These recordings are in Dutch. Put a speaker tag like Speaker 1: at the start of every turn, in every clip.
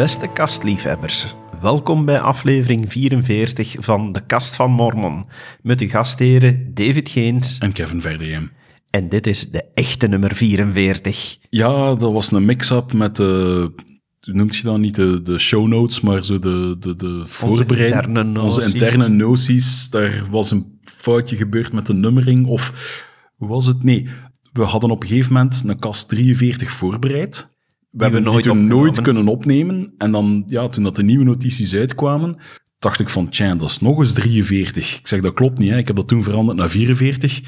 Speaker 1: Beste kastliefhebbers, welkom bij aflevering 44 van De Kast van Mormon. Met uw gastheren David Geens.
Speaker 2: En Kevin Verdeem.
Speaker 1: En dit is de echte nummer 44.
Speaker 2: Ja, dat was een mix-up met de, hoe noemt je dat niet, de, de show notes, maar zo de, de, de voorbereiding.
Speaker 1: interne noties.
Speaker 2: Onze interne noties. Daar was een foutje gebeurd met de nummering, of hoe was het? Nee, we hadden op een gegeven moment een kast 43 voorbereid. We hebben
Speaker 1: nooit
Speaker 2: toen nooit kunnen opnemen. En dan, ja, toen dat de nieuwe notities uitkwamen, dacht ik van, tja, dat is nog eens 43. Ik zeg, dat klopt niet, hè. ik heb dat toen veranderd naar 44.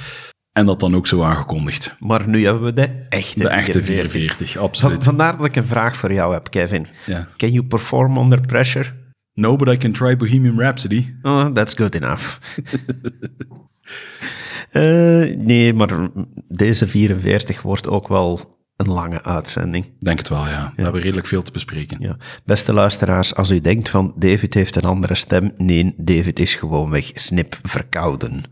Speaker 2: En dat dan ook zo aangekondigd.
Speaker 1: Maar nu hebben we de echte
Speaker 2: De echte
Speaker 1: 44.
Speaker 2: 44,
Speaker 1: Van-
Speaker 2: absoluut.
Speaker 1: vandaar dat ik een vraag voor jou heb, Kevin. Can you perform under pressure?
Speaker 2: No, but I can try Bohemian Rhapsody.
Speaker 1: Oh, that's good enough. Eh, nee, maar deze 44 wordt ook wel een lange uitzending.
Speaker 2: Denk het wel, ja. We hebben redelijk veel te bespreken.
Speaker 1: Ja. Beste luisteraars, als u denkt van David heeft een andere stem, nee, David is gewoonweg snip verkouden.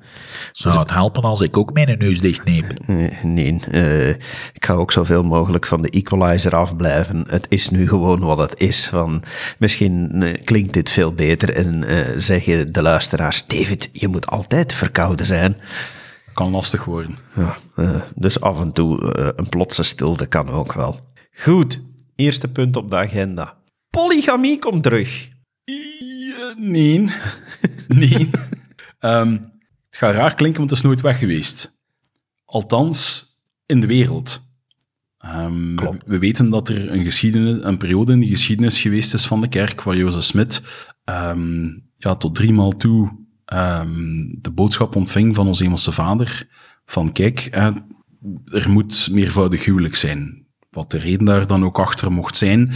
Speaker 3: Zou het helpen als ik ook mijn neus dichtneem?
Speaker 1: Eh, nee, eh, ik ga ook zoveel mogelijk van de equalizer afblijven. Het is nu gewoon wat het is. Van, misschien eh, klinkt dit veel beter en eh, zeggen de luisteraars, David, je moet altijd verkouden zijn.
Speaker 2: Kan lastig worden.
Speaker 1: Ja, eh, dus af en toe eh, een plotse stilte kan ook wel. Goed, eerste punt op de agenda. Polygamie komt terug.
Speaker 2: Nee. nee. Ehm, het gaat raar klinken, want het is nooit weg geweest. Althans, in de wereld. Ehm, we, weten dat er een, geschiedenis, een periode in de geschiedenis geweest is van de kerk, waar Jozef Smit ehm, ja, tot driemaal toe ehm, de boodschap ontving van onze hemelse vader, van kijk, er moet meervoudig huwelijk zijn. Wat de reden daar dan ook achter mocht zijn.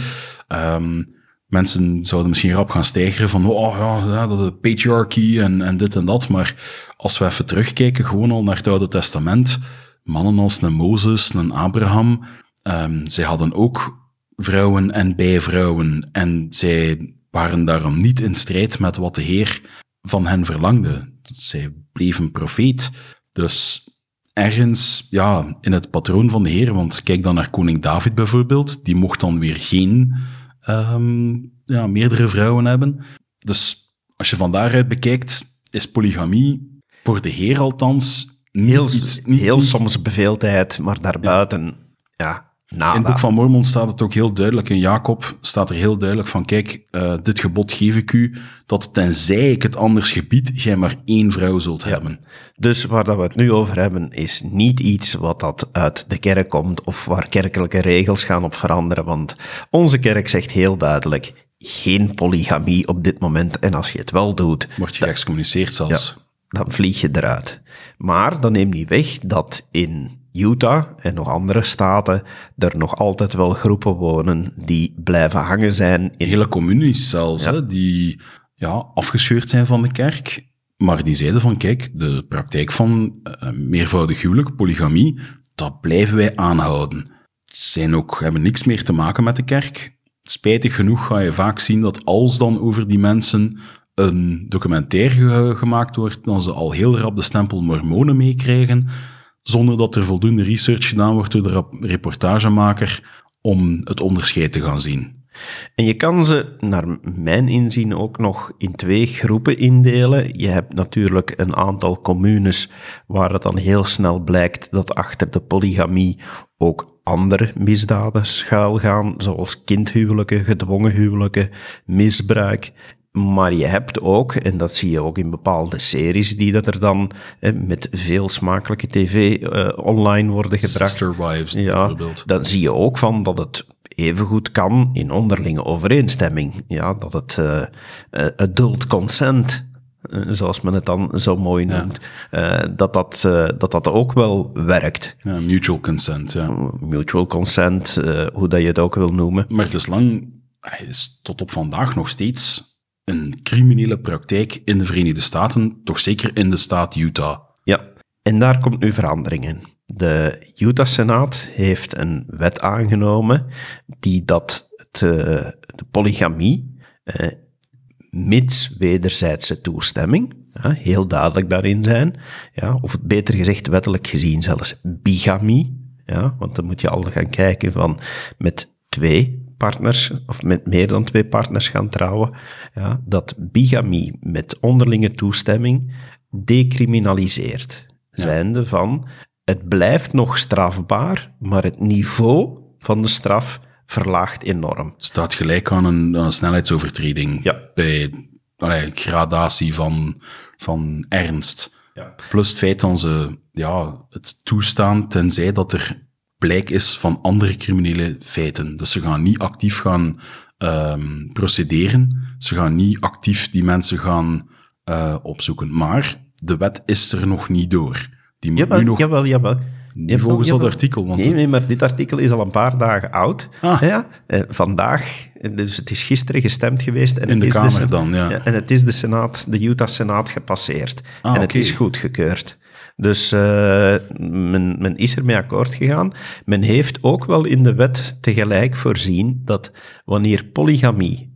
Speaker 2: Ehm, mensen zouden misschien rap gaan stijgeren van, oh ja, dat de patriarchy en, en dit en dat. Maar als we even terugkijken, gewoon al naar het Oude Testament, mannen als een Mozes, een Abraham, ehm, zij hadden ook vrouwen en bijvrouwen. En zij waren daarom niet in strijd met wat de Heer van hen verlangde. Zij bleven profeet. Dus ergens ja, in het patroon van de Heer, want kijk dan naar koning David bijvoorbeeld, die mocht dan weer geen ehm, ja, meerdere vrouwen hebben. Dus als je van daaruit bekijkt, is polygamie voor de Heer althans niet
Speaker 1: Heel,
Speaker 2: iets, niet,
Speaker 1: heel
Speaker 2: niet-
Speaker 1: soms beveeldheid, maar daarbuiten, ja, nada.
Speaker 2: in het boek van Mormon staat het ook heel duidelijk, in Jacob staat er heel duidelijk van, kijk, eh, dit gebod geef ik u, dat tenzij ik het anders gebied, jij maar één vrouw zult hebben.
Speaker 1: Dus waar dat we het nu over hebben, is niet iets wat dat uit de kerk komt of waar kerkelijke regels gaan op veranderen. Want onze kerk zegt heel duidelijk, geen polygamie op dit moment. En als je het wel doet,
Speaker 2: Word je geëxcommuniceerd zelfs.
Speaker 1: dan vlieg je eruit. Maar dat neemt niet weg dat in Utah en nog andere staten er nog altijd wel groepen wonen die blijven hangen zijn in
Speaker 2: Hele communies zelfs, hè, die ja, afgescheurd zijn van de kerk, maar die zeiden van, kijk, de praktijk van eh, meervoudig huwelijk, polygamie, dat blijven wij aanhouden. Zijn ook, hebben niks meer te maken met de kerk. Spijtig genoeg ga je vaak zien dat als dan over die mensen een documentaire ge- gemaakt wordt, dan ze al heel rap de stempel mormonen meekrijgen, zonder dat er voldoende research gedaan wordt door de reportagemaker om het onderscheid te gaan zien.
Speaker 1: En je kan ze, naar mijn inzien, ook nog in twee groepen indelen. Je hebt natuurlijk een aantal communes waar het dan heel snel blijkt dat achter de polygamie ook andere misdaden schuilgaan, zoals kindhuwelijken, gedwongen huwelijken, misbruik. Maar je hebt ook, en dat zie je ook in bepaalde series die dat er dan eh, met veel smakelijke tv eh, online worden gebracht.
Speaker 2: Sister Wives,
Speaker 1: Ja,
Speaker 2: bijvoorbeeld.
Speaker 1: dan zie je ook van dat het evengoed kan in onderlinge overeenstemming. Ja, dat het eh, adult consent, zoals men het dan zo mooi noemt, eh, dat, dat, dat dat ook wel werkt.
Speaker 2: Ja, mutual consent, ja.
Speaker 1: Mutual consent, hoe dat je het ook wil noemen.
Speaker 2: Maar het is lang, is tot op vandaag nog steeds een criminele praktijk in de Verenigde Staten, toch zeker in de staat Utah.
Speaker 1: Ja, en daar komt nu verandering in. De Utah-senaat heeft een wet aangenomen die dat het, eh, de polygamie, eh, mits wederzijdse toestemming, heel duidelijk daarin zijn, ja, of beter gezegd wettelijk gezien zelfs bigamie, ja, want dan moet je altijd gaan kijken van met twee partners, of met meer dan twee partners gaan trouwen, ja, dat bigamie met onderlinge toestemming decriminaliseert. Zijnde van, het blijft nog strafbaar, maar het niveau van de straf verlaagt enorm.
Speaker 2: staat gelijk aan een, aan een snelheidsovertreding.
Speaker 1: Ja.
Speaker 2: Bij allee, gradatie van, van ernst.
Speaker 1: Ja.
Speaker 2: Plus het feit dat ze ja, het toestaan tenzij dat er blijk is van andere criminele feiten. Dus ze gaan niet actief gaan ehm, procederen. Ze gaan niet actief die mensen gaan eh, opzoeken. Maar de wet is er nog niet door. Die moet
Speaker 1: Jawel,
Speaker 2: nu nog
Speaker 1: jawel, jawel. Jawel,
Speaker 2: volgens dat artikel. Want
Speaker 1: Nee, nee, maar dit artikel is al een paar dagen oud.
Speaker 2: Ah.
Speaker 1: Ja, eh, vandaag, eh, dus het is gisteren gestemd geweest. En
Speaker 2: In
Speaker 1: het
Speaker 2: de
Speaker 1: is
Speaker 2: Kamer
Speaker 1: Sen-
Speaker 2: dan, ja.
Speaker 1: En het is de, Senaat, de Utah-Senaat gepasseerd.
Speaker 2: Ah,
Speaker 1: en het is goedgekeurd. Dus eh, men, men is ermee akkoord gegaan. Men heeft ook wel in de wet tegelijk voorzien dat wanneer polygamie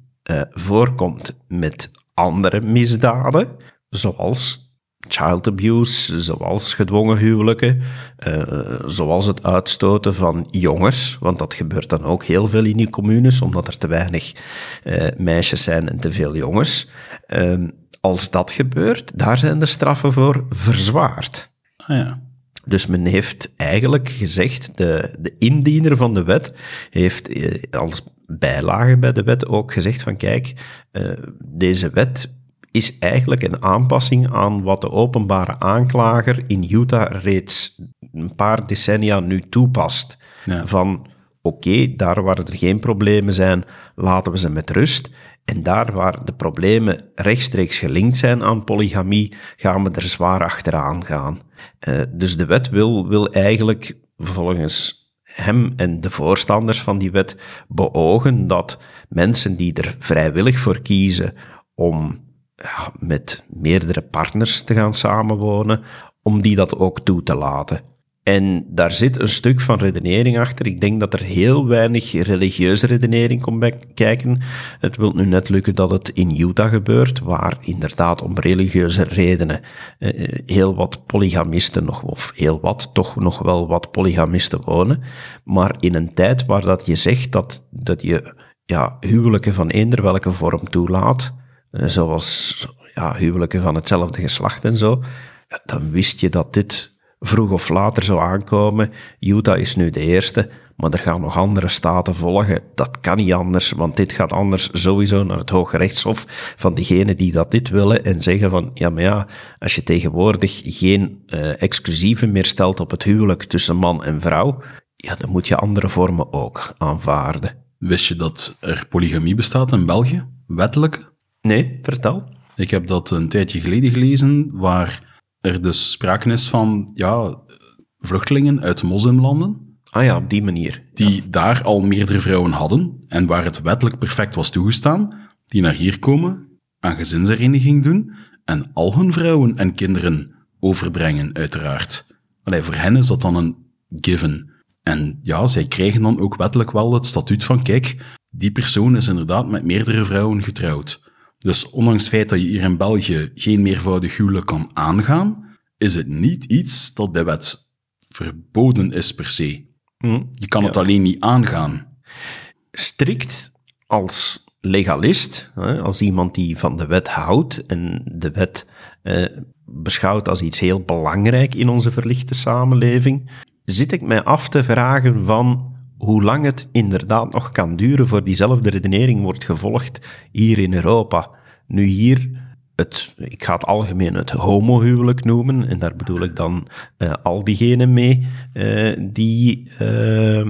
Speaker 1: voorkomt met andere misdaden, zoals child abuse, zoals gedwongen huwelijken, eh, zoals het uitstoten van jongens, want dat gebeurt dan ook heel veel in die communes, omdat er te weinig eh, meisjes zijn en te veel jongens. Ehm, als dat gebeurt, daar zijn de straffen voor verzwaard.
Speaker 2: Ah, ja.
Speaker 1: Dus men heeft eigenlijk gezegd, de, de indiener van de wet heeft eh, als bijlage bij de wet ook gezegd van kijk, deze wet is eigenlijk een aanpassing aan wat de openbare aanklager in Utah reeds een paar decennia nu toepast.
Speaker 2: Ja.
Speaker 1: Van oké, daar waar er geen problemen zijn, laten we ze met rust. En daar waar de problemen rechtstreeks gelinkt zijn aan polygamie, gaan we er zwaar achteraan gaan. Eh, dus de wet wil, wil eigenlijk volgens hem en de voorstanders van die wet beogen dat mensen die er vrijwillig voor kiezen om met meerdere partners te gaan samenwonen, om die dat ook toe te laten. En daar zit een stuk van redenering achter. Ik denk dat er heel weinig religieuze redenering komt bij kijken. Het wil nu net lukken dat het in Utah gebeurt, waar inderdaad om religieuze redenen eh, heel wat polygamisten nog, of heel wat, toch nog wel wat polygamisten wonen. Maar in een tijd waar dat je zegt dat, dat je ja, huwelijken van eender welke vorm toelaat, eh, zoals ja, huwelijken van hetzelfde geslacht en zo, dan wist je dat dit vroeg of later zou aankomen. Utah is nu de eerste, maar er gaan nog andere staten volgen. Dat kan niet anders, want dit gaat anders sowieso naar het Hoge Rechtshof van diegenen die dat dit willen en zeggen van, ja, maar ja, als je tegenwoordig geen eh exclusieven meer stelt op het huwelijk tussen man en vrouw, ja, dan moet je andere vormen ook aanvaarden.
Speaker 2: Wist je dat er polygamie bestaat in België? Wettelijke?
Speaker 1: Nee, vertel.
Speaker 2: Ik heb dat een tijdje geleden gelezen, waar er dus sprake is van ja, vluchtelingen uit moslimlanden,
Speaker 1: Ah ja, op die manier.
Speaker 2: die daar al meerdere vrouwen hadden en waar het wettelijk perfect was toegestaan, die naar hier komen, aan gezinshereniging doen en al hun vrouwen en kinderen overbrengen, uiteraard. Allee, voor hen is dat dan een given. En ja, zij krijgen dan ook wettelijk wel het statuut van, kijk, die persoon is inderdaad met meerdere vrouwen getrouwd. Dus ondanks het feit dat je hier in België geen meervoudig huwelijk kan aangaan, is het niet iets dat bij wet verboden is per se.
Speaker 1: Hm.
Speaker 2: Je kan het alleen niet aangaan.
Speaker 1: strikt als legalist, als iemand die van de wet houdt en de wet eh, beschouwt als iets heel belangrijk in onze verlichte samenleving, zit ik mij af te vragen van hoe lang het inderdaad nog kan duren voor diezelfde redenering wordt gevolgd hier in Europa. Nu hier het, ik ga het algemeen het homohuwelijk noemen, en daar bedoel ik dan eh, al diegenen mee eh, die, eh,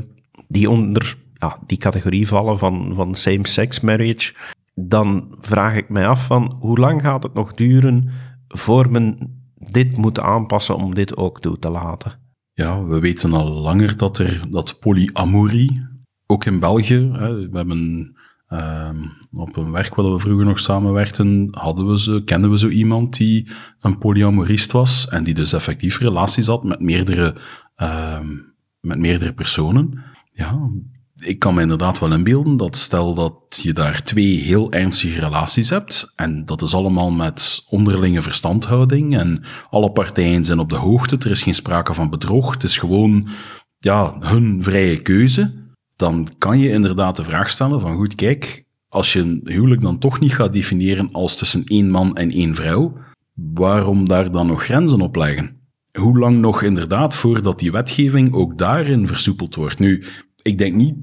Speaker 1: die onder ja, die categorie vallen van, van same-sex marriage, dan vraag ik mij af van hoe lang gaat het nog duren voor men dit moet aanpassen om dit ook toe te laten.
Speaker 2: Ja, we weten al langer dat er dat polyamorie, ook in België, hè, we hebben ehm, op een werk waar we vroeger nog samenwerkten, hadden we zo, kenden we zo iemand die een polyamorist was en die dus effectief relaties had met meerdere, ehm, met meerdere personen. Ja, ik kan me inderdaad wel inbeelden dat stel dat je daar twee heel ernstige relaties hebt, en dat is allemaal met onderlinge verstandhouding, en alle partijen zijn op de hoogte, er is geen sprake van bedrog, het is gewoon ja, hun vrije keuze, dan kan je inderdaad de vraag stellen van goed, kijk, als je een huwelijk dan toch niet gaat definiëren als tussen één man en één vrouw, waarom daar dan nog grenzen op leggen? Hoe lang nog inderdaad voordat die wetgeving ook daarin versoepeld wordt? Nu, ik denk niet,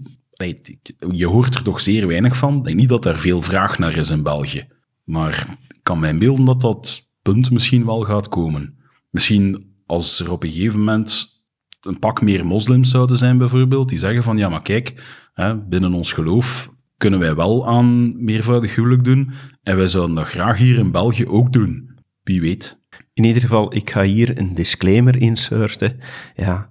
Speaker 2: je hoort er toch zeer weinig van, ik denk niet dat er veel vraag naar is in België. Maar ik kan mij beelden dat dat punt misschien wel gaat komen. Misschien als er op een gegeven moment een pak meer moslims zouden zijn bijvoorbeeld, die zeggen van ja, maar kijk, hè, binnen ons geloof kunnen wij wel aan meervoudig huwelijk doen en wij zouden dat graag hier in België ook doen. Wie weet.
Speaker 1: In ieder geval, ik ga hier een disclaimer inserten. Ja,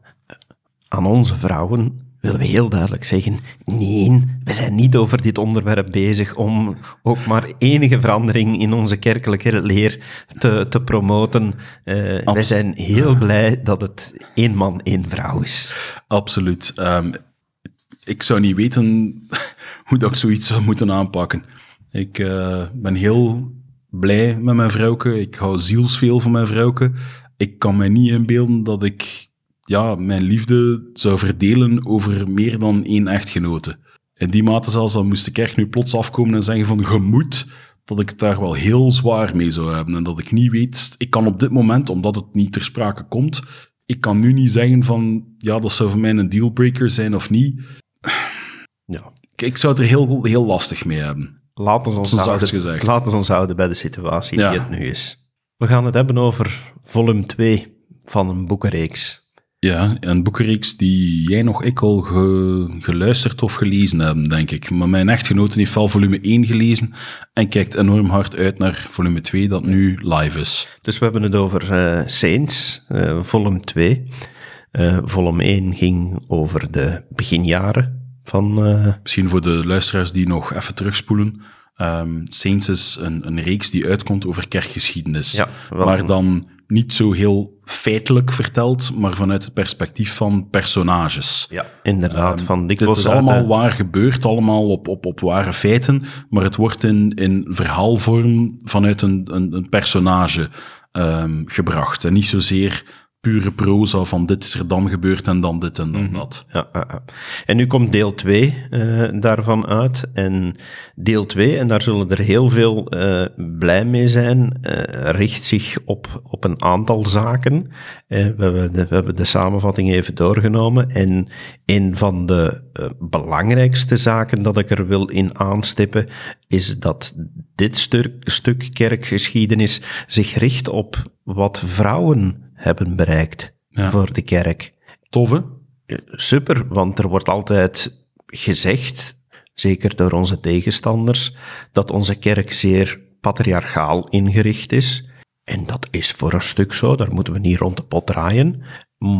Speaker 1: aan onze vrouwen willen we heel duidelijk zeggen, nee, we zijn niet over dit onderwerp bezig om ook maar enige verandering in onze kerkelijke leer te, te promoten. Uh, wij zijn heel blij dat het één man, één vrouw is.
Speaker 2: Absoluut. Um, ik zou niet weten hoe dat ik zoiets zou moeten aanpakken. Ik uh, ben heel blij met mijn vrouwke. Ik hou zielsveel van mijn vrouwke. Ik kan me niet inbeelden dat ik ja, mijn liefde zou verdelen over meer dan één echtgenote. In die mate zelfs, dan moest de kerk nu plots afkomen en zeggen van gemoed, dat ik het daar wel heel zwaar mee zou hebben. En dat ik niet weet, ik kan op dit moment, omdat het niet ter sprake komt, ik kan nu niet zeggen van, ja, dat zou voor mij een dealbreaker zijn of niet. Ja. Ik, ik zou het er heel, heel lastig mee hebben.
Speaker 1: Laten we ons, houden, laten we ons houden bij de situatie die het nu is. We gaan het hebben over volume 2 van een boekenreeks.
Speaker 2: Ja, een boekenreeks die jij nog ik al geluisterd of gelezen hebben, denk ik. Maar mijn echtgenote heeft al volume 1 gelezen en kijkt enorm hard uit naar volume 2, dat nu live is.
Speaker 1: Dus we hebben het over uh, Saints, uh, volume 2. Uh, volume 1 ging over de beginjaren van...
Speaker 2: Misschien voor de luisteraars die nog even terugspoelen. Um, Saints is een, een reeks die uitkomt over kerkgeschiedenis. Ja, maar dan niet zo heel feitelijk verteld, maar vanuit het perspectief van personages.
Speaker 1: Ja, inderdaad. Um, van
Speaker 2: dit is allemaal waar gebeurt, allemaal op, op, op ware feiten, maar het wordt in, in verhaalvorm vanuit een, een, een personage um, gebracht. En niet zozeer pure proza van dit is er dan gebeurd en dan dit en dan mhm. dat.
Speaker 1: Ja, En nu komt deel 2 uh, eh, daarvan uit. En deel 2, en daar zullen er heel veel uh, blij mee zijn, uh, richt zich op, op een aantal zaken. we, hebben de, we hebben de samenvatting even doorgenomen. En een van de belangrijkste zaken dat ik er wil in aanstippen, is dat dit stuk, stuk kerkgeschiedenis zich richt op wat vrouwen hebben bereikt voor de kerk.
Speaker 2: Toffe.
Speaker 1: Super, want er wordt altijd gezegd, zeker door onze tegenstanders, dat onze kerk zeer patriarchaal ingericht is. En dat is voor een stuk zo, daar moeten we niet rond de pot draaien.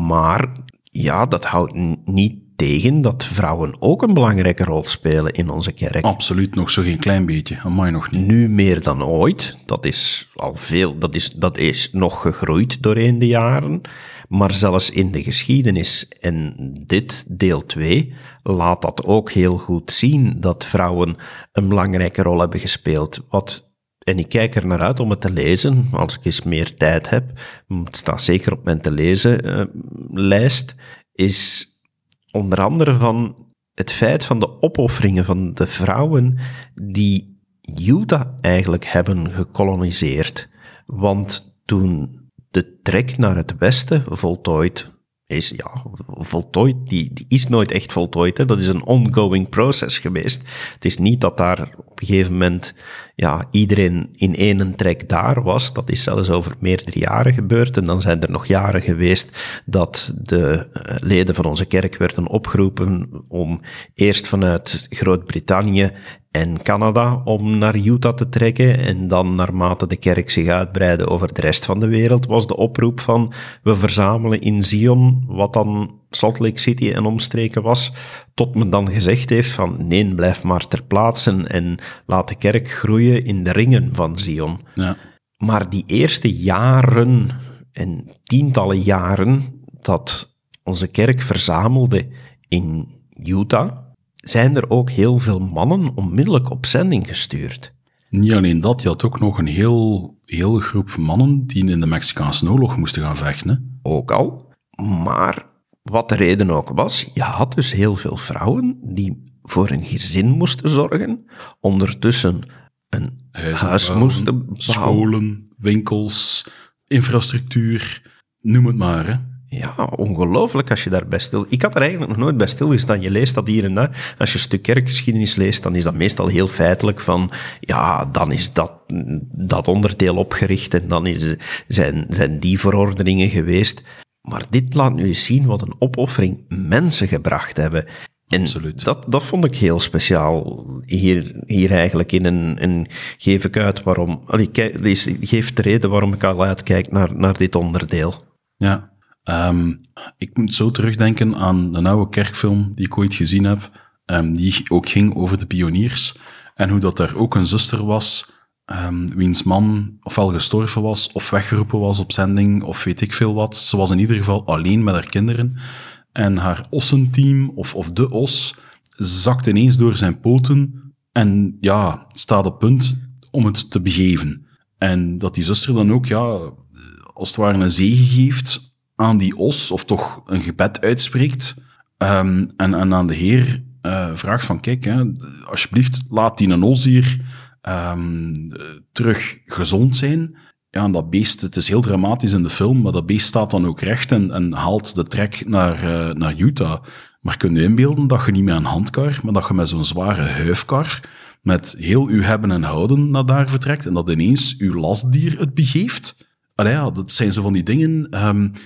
Speaker 1: Maar ja, dat houdt niet tegen dat vrouwen ook een belangrijke rol spelen in onze kerk.
Speaker 2: Absoluut, nog zo geen klein beetje. Amai, nog niet.
Speaker 1: Nu meer dan ooit. Dat is al veel, dat is, dat is nog gegroeid doorheen de jaren. Maar zelfs in de geschiedenis, en dit deel 2, laat dat ook heel goed zien, dat vrouwen een belangrijke rol hebben gespeeld. Wat en ik kijk er naar uit om het te lezen, als ik eens meer tijd heb. Het staat zeker op mijn te lezen uh, lijst. Is onder andere van het feit van de opofferingen van de vrouwen die Utah eigenlijk hebben gekoloniseerd. Want toen de trek naar het westen voltooid is, ja, voltooid, die, die is nooit echt voltooid. Hè. Dat is een ongoing process geweest. Het is niet dat daar op een gegeven moment ja, iedereen in één trek daar was. Dat is zelfs over meerdere jaren gebeurd. En dan zijn er nog jaren geweest dat de eh, leden van onze kerk werden opgeroepen om eerst vanuit Groot-Brittannië en Canada om naar Utah te trekken. En dan naarmate de kerk zich uitbreidde over de rest van de wereld, was de oproep van we verzamelen in Zion, wat dan Salt Lake City en omstreken was, tot men dan gezegd heeft van nee, blijf maar ter plaatse en laat de kerk groeien in de ringen van Zion. Ja. Maar die eerste jaren en tientallen jaren dat onze kerk verzamelde in Utah, zijn er ook heel veel mannen onmiddellijk op zending gestuurd.
Speaker 2: Niet alleen dat, je had ook nog een heel, heel groep mannen die in de Mexicaanse oorlog moesten gaan vechten.
Speaker 1: Ook al. Maar wat de reden ook was, je had dus heel veel vrouwen die voor een gezin moesten zorgen, ondertussen een
Speaker 2: Huizen
Speaker 1: huis
Speaker 2: bouwen,
Speaker 1: moesten bouwen.
Speaker 2: Scholen, winkels, infrastructuur, noem het maar. Hè.
Speaker 1: Ja, ongelooflijk als je daarbij stil... Ik had er eigenlijk nog nooit bij stilgestaan. Je leest dat hier en daar. Als je een stuk kerkgeschiedenis leest, dan is dat meestal heel feitelijk van... Ja, dan is dat, dat onderdeel opgericht en dan is, zijn, zijn die verordeningen geweest. Maar dit laat nu eens zien wat een opoffering mensen gebracht hebben. En
Speaker 2: Absoluut.
Speaker 1: Dat, dat vond ik heel speciaal hier, hier eigenlijk in. En, en geef ik uit waarom... Allee, kijk, lees- geef de reden waarom ik al uitkijk naar, naar dit onderdeel.
Speaker 2: Ja. Ehm, ik moet zo terugdenken aan een oude kerkfilm die ik ooit gezien heb, ehm, die ook ging over de pioniers. En hoe dat daar ook een zuster was, ehm, wiens man ofwel gestorven was, of weggeroepen was op zending, of weet ik veel wat. Ze was in ieder geval alleen met haar kinderen. En haar ossenteam, of, of de os, zakt ineens door zijn poten en ja, staat op punt om het te begeven. En dat die zuster dan ook, ja, als het ware een zegen geeft aan die os, of toch een gebed uitspreekt, ehm, en, aan de Heer eh, vraagt van, kijk, hè, alsjeblieft, laat die een os hier ehm, eh, terug gezond zijn. Ja, dat beest, het is heel dramatisch in de film, maar dat beest staat dan ook recht en, en haalt de trek naar, eh, naar Utah. Maar kun je inbeelden dat je niet met een handkar, maar dat je met zo'n zware huifkar met heel uw hebben en houden naar daar vertrekt en dat ineens uw lastdier het begeeft? Ja, dat zijn zo van die dingen. ehm, eh,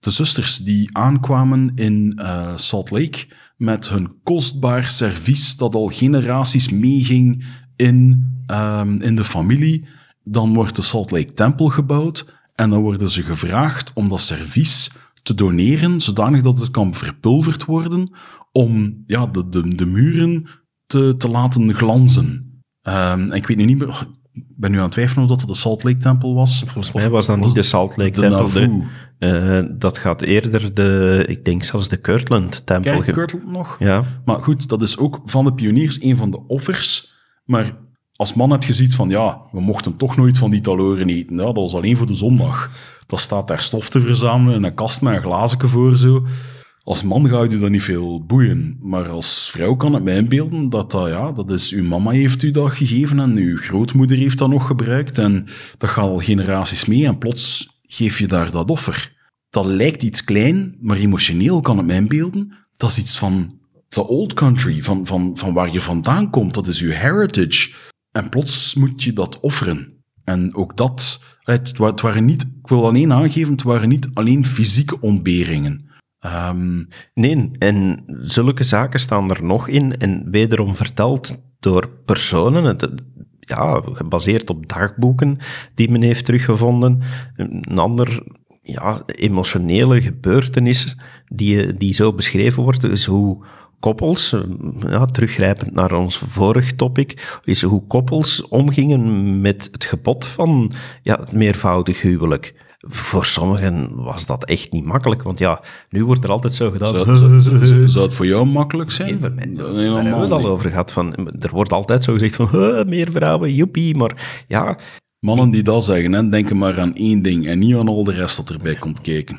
Speaker 2: de zusters die aankwamen in eh, Salt Lake met hun kostbaar servies dat al generaties meeging in, ehm, in de familie. Dan wordt de Salt Lake Tempel gebouwd en dan worden ze gevraagd om dat servies te doneren, zodanig dat het kan verpulverd worden, om ja, de, de, de muren te, te laten glanzen. Ehm, ik weet nu niet meer, ben nu aan het twijfelen of dat het de Salt Lake Tempel was.
Speaker 1: Volgens mij was dat niet de Salt Lake
Speaker 2: de
Speaker 1: Tempel. de-
Speaker 2: Nauvoo.
Speaker 1: eh, dat gaat eerder de, ik denk zelfs de Kirtland Tempel.
Speaker 2: Kijk, Kirtland nog.
Speaker 1: Ja,
Speaker 2: Maar goed, dat is ook van de pioniers een van de offers. Maar als man had je zoiets van, ja, we mochten toch nooit van die taloren eten. Ja, dat was alleen voor de zondag. Dat staat daar stof te verzamelen in een kast met een glazenke voor zo. Als man gaat je dat niet veel boeien. Maar als vrouw kan het mij inbeelden dat dat, ja, dat is, uw mama heeft u dat gegeven en uw grootmoeder heeft dat nog gebruikt. En dat gaat al generaties mee en plots geef je daar dat offer. Dat lijkt iets klein, maar emotioneel kan het mij inbeelden. Dat is iets van the old country, van, van, van waar je vandaan komt. Dat is je heritage. En plots moet je dat offeren. En ook dat, het, het waren niet, ik wil alleen aangeven, het waren niet alleen fysieke ontberingen. Ehm,
Speaker 1: nee, en zulke zaken staan er nog in en wederom verteld door personen, ja, gebaseerd op dagboeken die men heeft teruggevonden. Een ander ja, emotionele gebeurtenis die, die zo beschreven wordt, is hoe koppels, ja, teruggrijpend naar ons vorig topic, is hoe koppels omgingen met het gebod van ja, het meervoudig huwelijk. Voor sommigen was dat echt niet makkelijk, want ja, nu wordt er altijd zo gedaan.
Speaker 2: zou, zou, zou- het voor jou makkelijk zijn?
Speaker 1: Nee, mij- Daar hebben we het al over gehad. Van, er wordt altijd zo gezegd van, "Huh, meer vrouwen, joepie. Maar ja,
Speaker 2: Mannen die dat zeggen, hè, denken maar aan één ding en niet aan al de rest dat erbij komt kijken.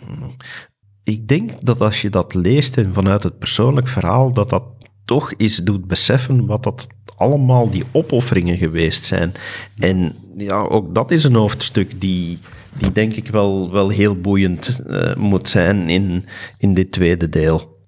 Speaker 1: ik denk dat als je dat leest en vanuit het persoonlijk verhaal, dat dat toch eens doet beseffen wat dat allemaal die opofferingen geweest zijn. En ja, ook dat is een hoofdstuk die, die denk ik wel, wel heel boeiend eh, moet zijn in, in dit tweede deel.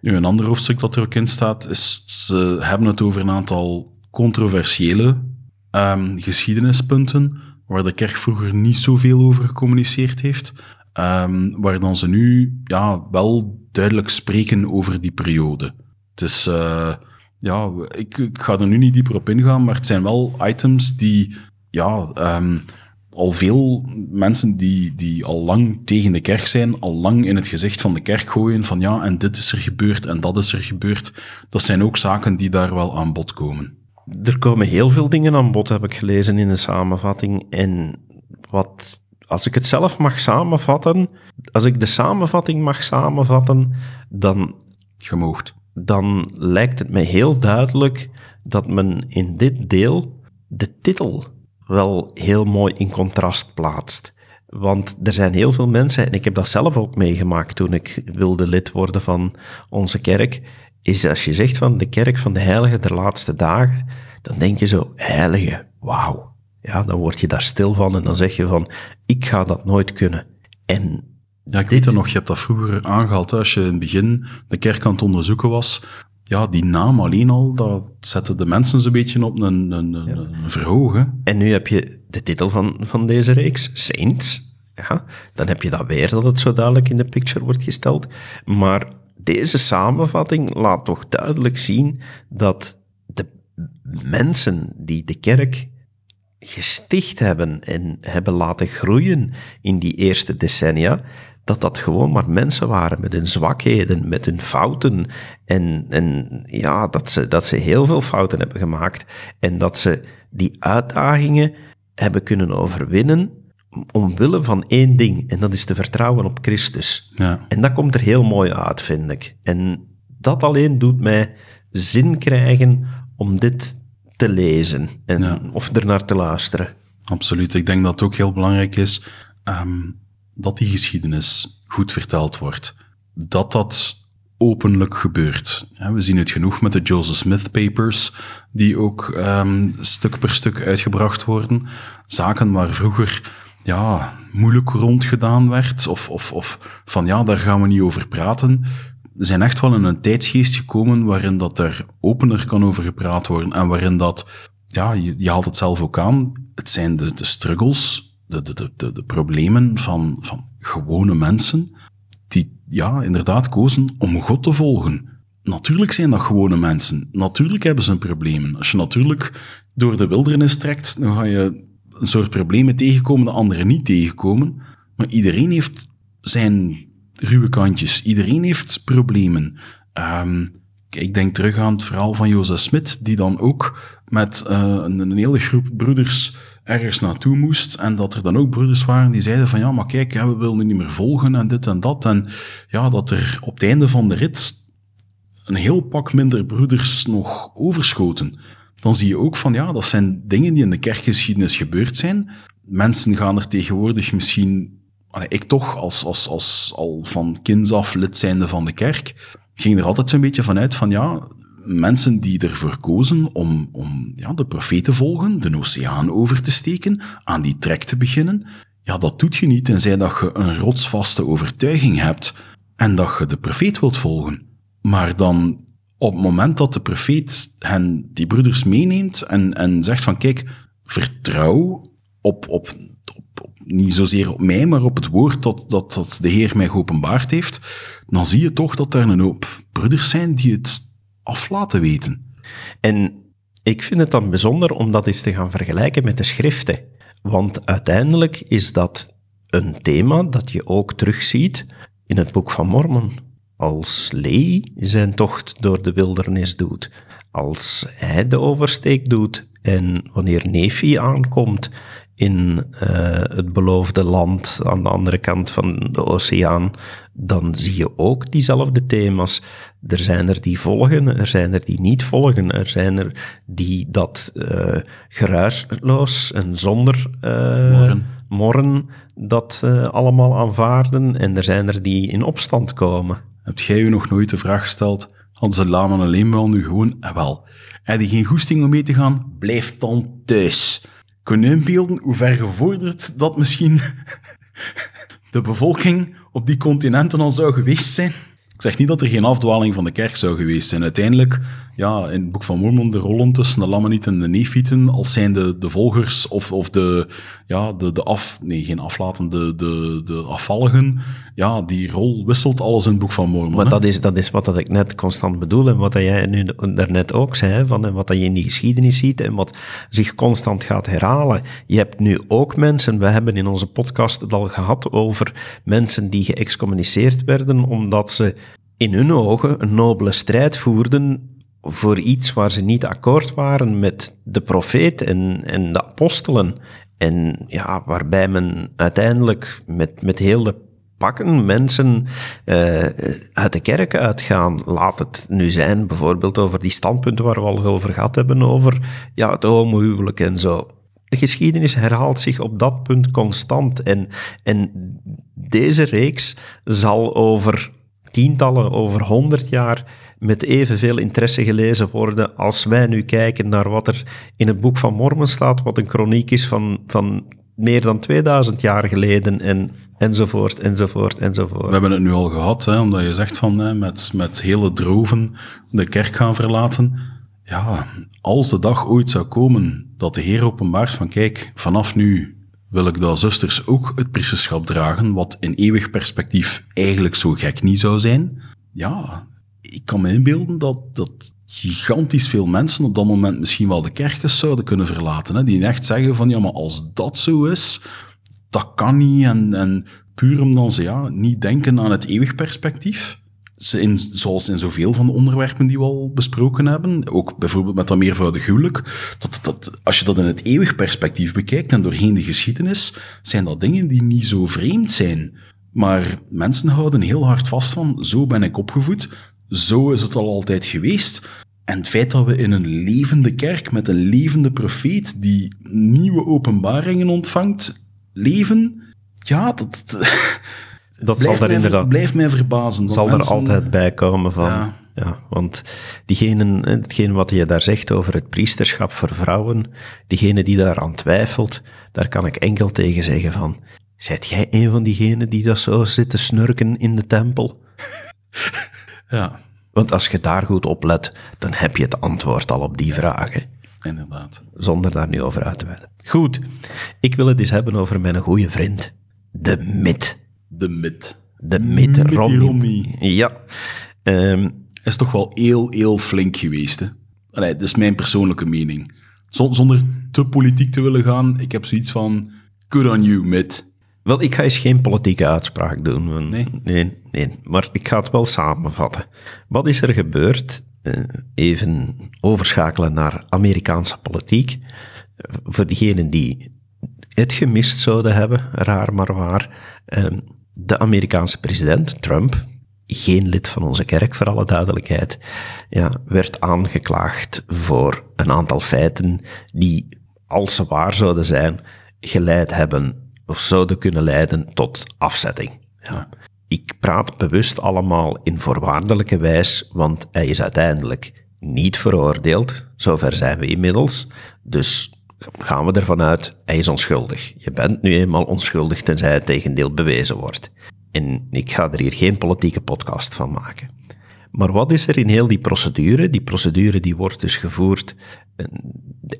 Speaker 2: Nu, een ander hoofdstuk dat er ook in staat, is ze hebben het over een aantal controversiële ehm, geschiedenispunten, waar de kerk vroeger niet zoveel over gecommuniceerd heeft, ehm, waar dan ze nu ja, wel duidelijk spreken over die periode. Eh, ja, ik, ik ga er nu niet dieper op ingaan, maar het zijn wel items die, ja, ehm, al veel mensen die, die al lang tegen de kerk zijn, al lang in het gezicht van de kerk gooien van ja, en dit is er gebeurd en dat is er gebeurd. Dat zijn ook zaken die daar wel aan bod komen.
Speaker 1: Er komen heel veel dingen aan bod, heb ik gelezen in de samenvatting. En wat, als ik het zelf mag samenvatten, als ik de samenvatting mag samenvatten, dan,
Speaker 2: Gemoogd.
Speaker 1: dan lijkt het mij heel duidelijk dat men in dit deel de titel wel heel mooi in contrast plaatst. Want er zijn heel veel mensen, en ik heb dat zelf ook meegemaakt toen ik wilde lid worden van onze kerk, is als je zegt van de kerk van de heilige der laatste dagen, dan denk je zo, heilige, wauw. Ja, dan word je daar stil van en dan zeg je van, ik ga dat nooit kunnen. En
Speaker 2: Ja, ik weet het nog, je hebt dat vroeger aangehaald, hè, als je in het begin de kerk aan het onderzoeken was. Ja, die naam alleen al, dat zette de mensen zo'n beetje op een, een, een, hè.
Speaker 1: En nu heb je de titel van, van deze reeks, Saints. Ja, dan heb je dat weer dat het zo duidelijk in de picture wordt gesteld. Maar deze samenvatting laat toch duidelijk zien dat de mensen die de kerk gesticht hebben en hebben laten groeien in die eerste decennia, dat dat gewoon maar mensen waren met hun zwakheden, met hun fouten. En, en ja, dat ze, dat ze heel veel fouten hebben gemaakt. En dat ze die uitdagingen hebben kunnen overwinnen omwille van één ding. En dat is te vertrouwen op Christus.
Speaker 2: Ja.
Speaker 1: En dat komt er heel mooi uit, vind ik. En dat alleen doet mij zin krijgen om dit te lezen en,
Speaker 2: Ja.
Speaker 1: of ernaar te luisteren.
Speaker 2: Absoluut. Ik denk dat het ook heel belangrijk is ehm, dat die geschiedenis goed verteld wordt. Dat dat openlijk gebeurt. We zien het genoeg met de Joseph Smith Papers, die ook ehm, stuk per stuk uitgebracht worden. Zaken waar vroeger ja, moeilijk rondgedaan werd, of, of, of van ja, daar gaan we niet over praten. Zijn echt wel in een tijdsgeest gekomen waarin dat er opener kan over gepraat worden en waarin dat ja, je, je haalt het zelf ook aan. Het zijn de, de struggles, de, de, de, de, problemen van, van gewone mensen die ja, inderdaad kozen om God te volgen. Natuurlijk zijn dat gewone mensen. Natuurlijk hebben ze een probleem. Als je natuurlijk door de wildernis trekt, dan ga je een soort problemen tegenkomen dat anderen niet tegenkomen. Maar iedereen heeft zijn ruwe kantjes. Iedereen heeft problemen. Ehm, ik denk terug aan het verhaal van Jozef Smit, die dan ook met eh, een hele groep broeders ergens naartoe moest. En dat er dan ook broeders waren die zeiden van ja, maar kijk, we willen niet meer volgen en dit en dat. En ja, dat er op het einde van de rit een heel pak minder broeders nog overschoten. Dan zie je ook van ja, dat zijn dingen die in de kerkgeschiedenis gebeurd zijn. Mensen gaan er tegenwoordig misschien, ik toch als, als, als al van kinds af lid zijnde van de kerk, ging er altijd zo'n beetje vanuit van ja, mensen die ervoor kozen om, om ja, de profeet te volgen, de oceaan over te steken, aan die trek te beginnen, ja, dat doet je niet tenzij dat je een rotsvaste overtuiging hebt en dat je de profeet wilt volgen. Maar dan op het moment dat de profeet hen, die broeders meeneemt en, en zegt van kijk, vertrouw op, op, op, op- niet zozeer op mij, maar op het woord dat, dat, dat de Heer mij geopenbaard heeft, dan zie je toch dat er een hoop broeders zijn die het af laten weten.
Speaker 1: En ik vind het dan bijzonder om dat eens te gaan vergelijken met de schriften. Want uiteindelijk is dat een thema dat je ook terugziet in het boek van Mormon. Als Lee zijn tocht door de wildernis doet, als hij de oversteek doet en wanneer Nefi aankomt in eh, het beloofde land aan de andere kant van de oceaan, dan zie je ook diezelfde thema's. Er zijn er die volgen, er zijn er die niet volgen, er zijn er die dat eh geruisloos en zonder eh,
Speaker 2: Morren.
Speaker 1: morren dat allemaal aanvaarden, en er zijn er die in opstand komen.
Speaker 2: Heb jij u nog nooit de vraag gesteld, hadden ze Lama alleen wel nu gewoon, en wel, heb je geen goesting om mee te gaan, blijf dan thuis. Kun je inbeelden hoe ver gevorderd dat misschien de bevolking op die continenten al zou geweest zijn? Ik zeg niet dat er geen afdwaling van de kerk zou geweest zijn. Uiteindelijk, ja, in het boek van Mormon, de rollen tussen de Lamanieten en de Nefieten, als zijn de, de volgers of, of de, ja, de, de af, nee, geen aflatende, de, de afvalligen, ja, die rol wisselt alles in het boek van Mormon.
Speaker 1: Maar
Speaker 2: hè.
Speaker 1: dat is, dat is wat dat ik net constant bedoel en wat dat jij nu daarnet ook zei, van, en wat dat je in die geschiedenis ziet en wat zich constant gaat herhalen. Je hebt nu ook mensen, we hebben in onze podcast het al gehad over mensen die geëxcommuniceerd werden omdat ze in hun ogen een nobele strijd voerden voor iets waar ze niet akkoord waren met de profeet en, en de apostelen. En ja, waarbij men uiteindelijk met, met heel de pakken mensen eh, uit de kerk uitgaan. Laat het nu zijn, bijvoorbeeld over die standpunten waar we al over gehad hebben, over ja, het homohuwelijk en zo. de geschiedenis herhaalt zich op dat punt constant. En, en deze reeks zal over tientallen, over honderd jaar met evenveel interesse gelezen worden als wij nu kijken naar wat er in het Boek van Mormon staat, wat een chroniek is van, van meer dan 2000 jaar geleden en, enzovoort, enzovoort, enzovoort.
Speaker 2: We hebben het nu al gehad, hè, omdat je zegt van met, met hele droven de kerk gaan verlaten. Ja, als de dag ooit zou komen dat de Heer openbaart van kijk, vanaf nu wil ik dat zusters ook het priesterschap dragen, wat in eeuwig perspectief eigenlijk zo gek niet zou zijn. Ja, ik kan me inbeelden dat, dat gigantisch veel mensen op dat moment misschien wel de kerkjes zouden kunnen verlaten. Hè? Die echt zeggen van, ja, maar als dat zo is, dat kan niet. En, en puur omdat ze ja, niet denken aan het eeuwig perspectief. Zoals in zoveel van de onderwerpen die we al besproken hebben, ook bijvoorbeeld met dat meervoudig huwelijk, dat, dat, als je dat in het eeuwig perspectief bekijkt en doorheen de geschiedenis, zijn dat dingen die niet zo vreemd zijn. Maar mensen houden heel hard vast van, zo ben ik opgevoed, zo is het al altijd geweest. En het feit dat we in een levende kerk met een levende profeet die nieuwe openbaringen ontvangt, leven, ja, dat
Speaker 1: zal daar inderdaad.
Speaker 2: Blijft mij verbazen.
Speaker 1: Zal er altijd bij komen van. Ja. ja want diegene, hetgeen wat je daar zegt over het priesterschap voor vrouwen, diegene die daaraan twijfelt, daar kan ik enkel tegen zeggen van. Zijt jij een van diegenen die dat zo zitten snurken in de tempel?
Speaker 2: Ja.
Speaker 1: Want als je daar goed op let, dan heb je het antwoord al op die vragen.
Speaker 2: Inderdaad.
Speaker 1: Zonder daar nu over uit te wijden. Goed, ik wil het eens hebben over mijn goede vriend, de Mit.
Speaker 2: De Mit.
Speaker 1: De Mit Romney.
Speaker 2: Romney.
Speaker 1: Ja. Um,
Speaker 2: is toch wel heel, heel flink geweest, hè? Allee, dat is mijn persoonlijke mening. Zonder te politiek te willen gaan, ik heb zoiets van, good on you, Mitt.
Speaker 1: Wel, ik ga eens geen politieke uitspraak doen.
Speaker 2: Nee?
Speaker 1: Nee, nee. Maar ik ga het wel samenvatten. Wat is er gebeurd? Uh, even overschakelen naar Amerikaanse politiek. Voor diegenen die het gemist zouden hebben, raar maar waar. Uh, de Amerikaanse president, Trump, geen lid van onze kerk voor alle duidelijkheid, ja, werd aangeklaagd voor een aantal feiten die, als ze waar zouden zijn, geleid hebben of zouden kunnen leiden tot afzetting. Ja. Ik praat bewust allemaal in voorwaardelijke wijs, want hij is uiteindelijk niet veroordeeld. Zover zijn we inmiddels. Dus gaan we ervan uit, hij is onschuldig. Je bent nu eenmaal onschuldig tenzij het tegendeel bewezen wordt. En ik ga er hier geen politieke podcast van maken. Maar wat is er in heel die procedure? Die procedure die wordt dus gevoerd,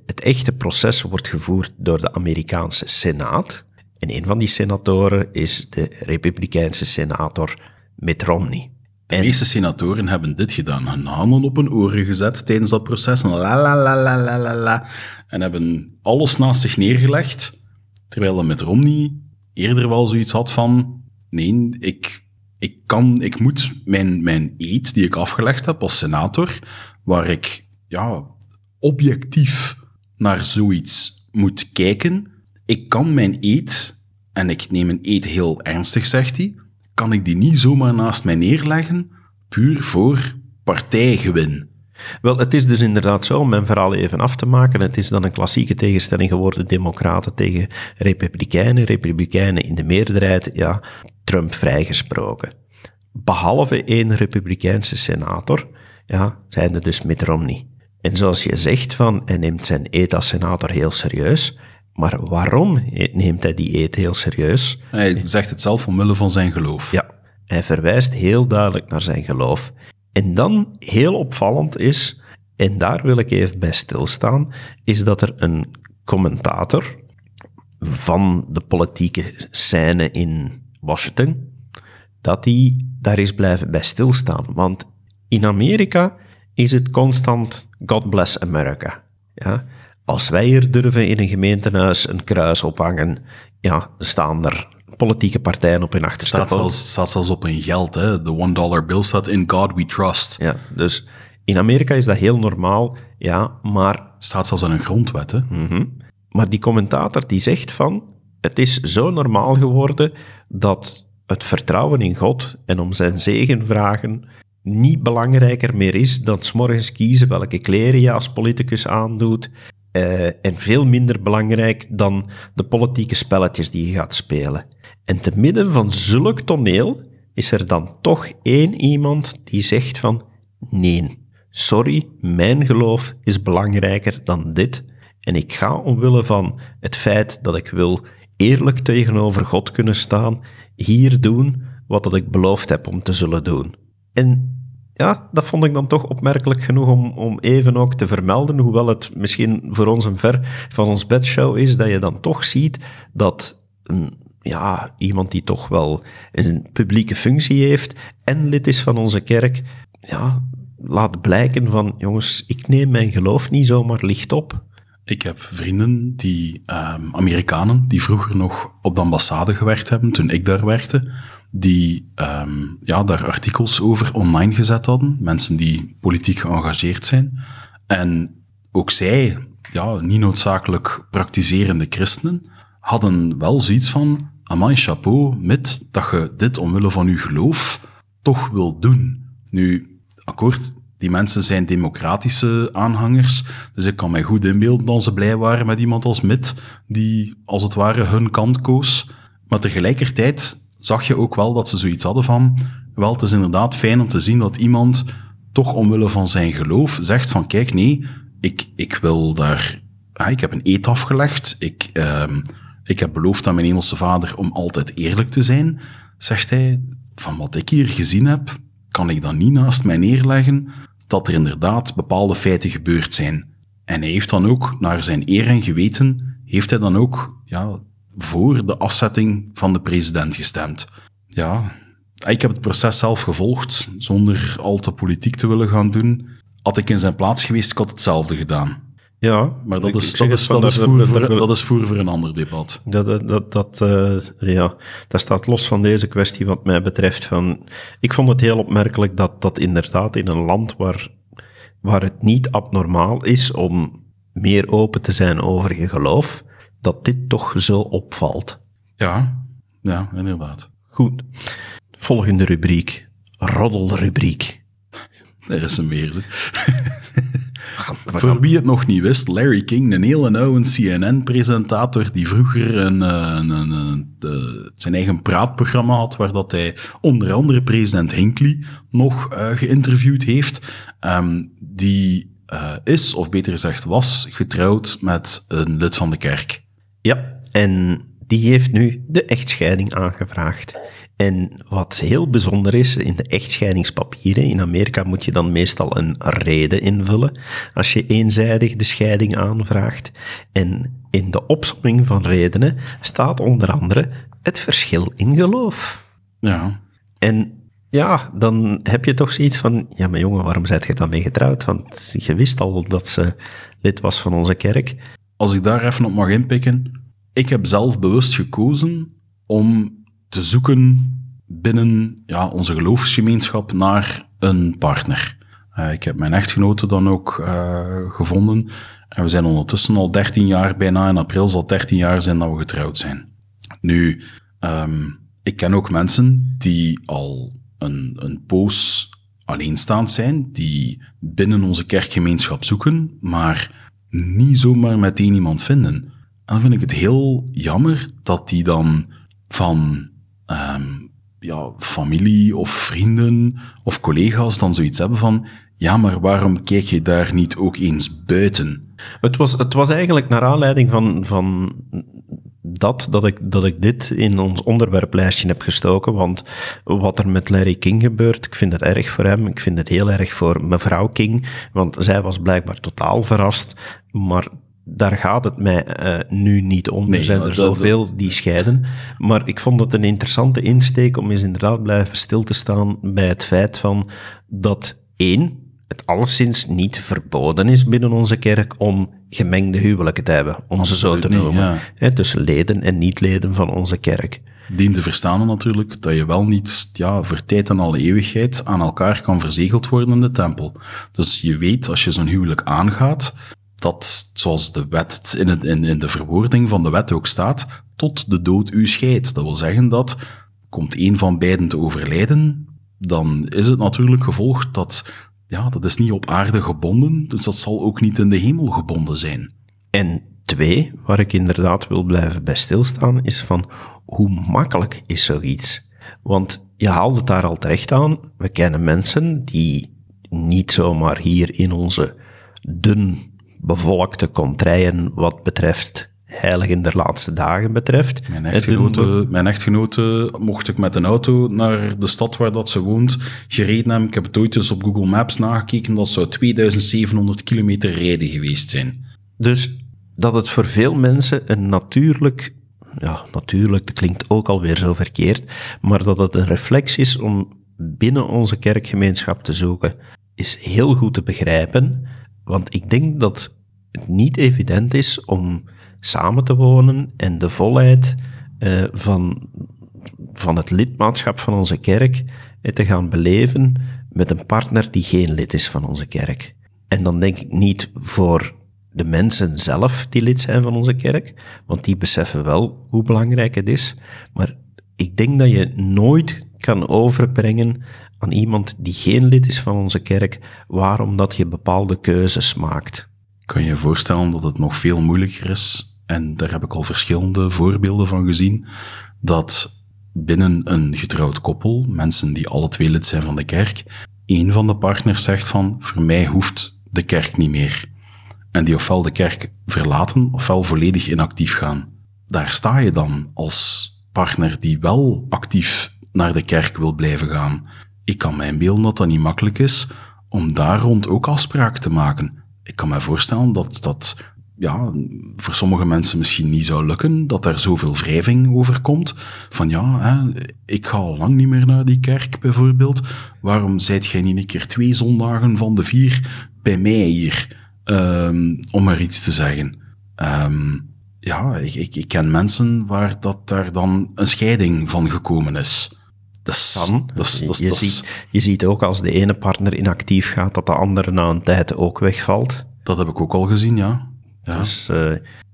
Speaker 1: het echte proces wordt gevoerd door de Amerikaanse Senaat. En een van die senatoren is de Republikeinse senator Mitt Romney.
Speaker 2: De meeste senatoren hebben dit gedaan. Hun handen op hun oren gezet tijdens dat proces. En, la, la, la, la, la, la, la, en hebben alles naast zich neergelegd. Terwijl Mitt Romney eerder wel zoiets had van... Nee, ik, ik, kan, ik moet mijn, mijn eet die ik afgelegd heb als senator, waar ik ja, objectief naar zoiets moet kijken ik kan mijn eet, en ik neem een eet heel ernstig, zegt hij, kan ik die niet zomaar naast mij neerleggen, puur voor partijgewin.
Speaker 1: Wel, het is dus inderdaad zo, om mijn verhaal even af te maken, het is dan een klassieke tegenstelling geworden, democraten tegen republikeinen, republikeinen in de meerderheid, ja, Trump vrijgesproken. Behalve één republikeinse senator, ja, zijn er dus Mitt Romney. En zoals je zegt van, hij neemt zijn eet als senator heel serieus, maar waarom neemt hij die eet heel serieus?
Speaker 2: Hij zegt het zelf omwille van zijn geloof.
Speaker 1: Ja, hij verwijst heel duidelijk naar zijn geloof. En dan heel opvallend is, en daar wil ik even bij stilstaan, is dat er een commentator van de politieke scène in Washington, dat die daar is blijven bij stilstaan. Want in Amerika is het constant God bless America. Ja? Als wij hier durven in een gemeentehuis een kruis ophangen, ja, staan er politieke partijen op hun achterste
Speaker 2: staat zelfs, staat zelfs op hun geld, hè. De one dollar bill staat in God we trust.
Speaker 1: Ja, dus in Amerika is dat heel normaal, ja, maar...
Speaker 2: Staat zelfs in een grondwet, hè.
Speaker 1: Mm Maar die commentator die zegt van, het is zo normaal geworden dat het vertrouwen in God en om zijn zegen vragen niet belangrijker meer is dan s morgens kiezen welke kleren je als politicus aandoet eh, en veel minder belangrijk dan de politieke spelletjes die je gaat spelen. En te midden van zulk toneel is er dan toch één iemand die zegt van nee, sorry, mijn geloof is belangrijker dan dit. En ik ga omwille van het feit dat ik wil eerlijk tegenover God kunnen staan, hier doen wat dat ik beloofd heb om te zullen doen. En ja, dat vond ik dan toch opmerkelijk genoeg om, om even ook te vermelden, hoewel het misschien voor ons een ver van ons bedshow is, dat je dan toch ziet dat ja, iemand die toch wel een publieke functie heeft en lid is van onze kerk, ja, laat blijken van, jongens, ik neem mijn geloof niet zomaar licht op.
Speaker 2: Ik heb vrienden, die um, Amerikanen, die vroeger nog op de ambassade gewerkt hebben, toen ik daar werkte, die um, ja, daar artikels over online gezet hadden. Mensen die politiek geëngageerd zijn. En ook zij, ja, niet noodzakelijk praktiserende christenen, hadden wel zoiets van, amai, chapeau, met dat je dit omwille van je geloof toch wil doen. Nu, akkoord, die mensen zijn democratische aanhangers, dus ik kan mij goed inbeelden dat ze blij waren met iemand als Mit, die als het ware hun kant koos. Maar tegelijkertijd zag je ook wel dat ze zoiets hadden van, wel, het is inderdaad fijn om te zien dat iemand toch omwille van zijn geloof zegt van, kijk, nee, ik, ik wil daar, ja, ik heb een eet afgelegd, ik, uh, ik heb beloofd aan mijn hemelse vader om altijd eerlijk te zijn, zegt hij, van wat ik hier gezien heb, kan ik dan niet naast mij neerleggen dat er inderdaad bepaalde feiten gebeurd zijn. En hij heeft dan ook, naar zijn eer en geweten, heeft hij dan ook ja, voor de afzetting van de president gestemd. Ja, ik heb het proces zelf gevolgd, zonder al te politiek te willen gaan doen. Had ik in zijn plaats geweest, ik had hetzelfde gedaan.
Speaker 1: Ja,
Speaker 2: maar dat is, dat is, dat is, voer, voor, dat is voer voor een ander debat.
Speaker 1: Dat, dat, dat, uh, ja, dat staat los van deze kwestie wat mij betreft. Van, ik vond het heel opmerkelijk dat dat inderdaad in een land waar, waar het niet abnormaal is om meer open te zijn over je geloof, dat dit toch zo opvalt.
Speaker 2: Ja, ja, inderdaad.
Speaker 1: Goed. Volgende rubriek. Roddelrubriek.
Speaker 2: Er is een meer. Voor wie het nog niet wist, Larry King, een hele oude CNN-presentator die vroeger een, een, een, de, zijn eigen praatprogramma had, waar dat hij onder andere president Hinckley nog uh, geïnterviewd heeft, um, die uh, is, of beter gezegd was, getrouwd met een lid van de kerk.
Speaker 1: Ja, en die heeft nu de echtscheiding aangevraagd. En wat heel bijzonder is, in de echtscheidingspapieren, in Amerika moet je dan meestal een reden invullen als je eenzijdig de scheiding aanvraagt. En in de opsomming van redenen staat onder andere het verschil in geloof.
Speaker 2: Ja.
Speaker 1: En ja, dan heb je toch zoiets van, ja maar jongen, waarom zijt je dan mee getrouwd? Want je wist al dat ze lid was van onze kerk.
Speaker 2: Als ik daar even op mag inpikken, ik heb zelf bewust gekozen om te zoeken binnen ja, onze geloofsgemeenschap naar een partner. Uh, ik heb mijn echtgenote dan ook uh, gevonden. En we zijn ondertussen al 13 jaar, bijna in april zal 13 jaar zijn dat we getrouwd zijn. Nu, um, ik ken ook mensen die al een, een poos alleenstaand zijn, die binnen onze kerkgemeenschap zoeken, maar niet zomaar meteen iemand vinden. En dan vind ik het heel jammer dat die dan van um, ja, familie of vrienden of collega's dan zoiets hebben van, ja, maar waarom kijk je daar niet ook eens buiten?
Speaker 1: Het was, het was eigenlijk naar aanleiding van, van dat, dat ik, dat ik dit in ons onderwerplijstje heb gestoken. Want wat er met Larry King gebeurt, ik vind het erg voor hem. Ik vind het heel erg voor mevrouw King. Want zij was blijkbaar totaal verrast. Maar daar gaat het mij uh, nu niet om. er zijn er zoveel die scheiden. Maar ik vond het een interessante insteek om eens inderdaad blijven stil te staan bij het feit van dat één, het alleszins niet verboden is binnen onze kerk om gemengde huwelijken te hebben, om ze zo te noemen. Hè, tussen leden en niet-leden van onze kerk.
Speaker 2: Dien te verstaan natuurlijk dat je wel niet ja, voor tijd en alle eeuwigheid aan elkaar kan verzegeld worden in de tempel. Dus je weet, als je zo'n huwelijk aangaat, dat, zoals de wet in, het, in, in de verwoording van de wet ook staat, tot de dood u scheidt. Dat wil zeggen dat, komt een van beiden te overlijden, dan is het natuurlijk gevolgd dat, ja, dat is niet op aarde gebonden, dus dat zal ook niet in de hemel gebonden zijn.
Speaker 1: En twee, waar ik inderdaad wil blijven bij stilstaan, is van hoe makkelijk is zoiets? Want je haalt het daar al terecht aan. We kennen mensen die niet zomaar hier in onze dun bevolkte contraien wat betreft heilig in de laatste dagen betreft.
Speaker 2: Mijn echtgenote, mijn echtgenote mocht ik met een auto naar de stad waar dat ze woont gereden hebben. Ik heb het ooit eens op Google Maps nagekeken. Dat zou 2700 kilometer rijden geweest zijn.
Speaker 1: Dus dat het voor veel mensen een natuurlijk, ja, natuurlijk, dat klinkt ook alweer zo verkeerd, maar dat het een reflex is om binnen onze kerkgemeenschap te zoeken, is heel goed te begrijpen. Want ik denk dat het niet evident is om samen te wonen en de volheid eh, van, van het lidmaatschap van onze kerk eh, te gaan beleven met een partner die geen lid is van onze kerk. En dan denk ik niet voor de mensen zelf die lid zijn van onze kerk, want die beseffen wel hoe belangrijk het is. Maar ik denk dat je nooit kan overbrengen aan iemand die geen lid is van onze kerk, waarom dat je bepaalde keuzes maakt.
Speaker 2: Kan je je voorstellen dat het nog veel moeilijker is, en daar heb ik al verschillende voorbeelden van gezien, dat binnen een getrouwd koppel, mensen die alle twee lid zijn van de kerk, één van de partners zegt van, voor mij hoeft de kerk niet meer. En die ofwel de kerk verlaten, ofwel volledig inactief gaan. Daar sta je dan als partner die wel actief naar de kerk wil blijven gaan. Ik kan mij inbeelden dat dat niet makkelijk is om daar rond ook afspraken te maken. Ik kan me voorstellen dat dat ja, voor sommige mensen misschien niet zou lukken, dat er zoveel wrijving over komt. Van ja, hè, ik ga al lang niet meer naar die kerk bijvoorbeeld. Waarom zijt jij niet een keer twee zondagen van de vier bij mij hier? Ehm, om maar iets te zeggen. Ehm, ja, ik, ik, ik ken mensen waar dat daar dan een scheiding van gekomen is. Dat
Speaker 1: Kan. je, ziet, je ziet ook als de ene partner inactief gaat, dat de andere na een tijd ook wegvalt.
Speaker 2: dat heb ik ook al gezien, ja. Ja.
Speaker 1: Dus eh,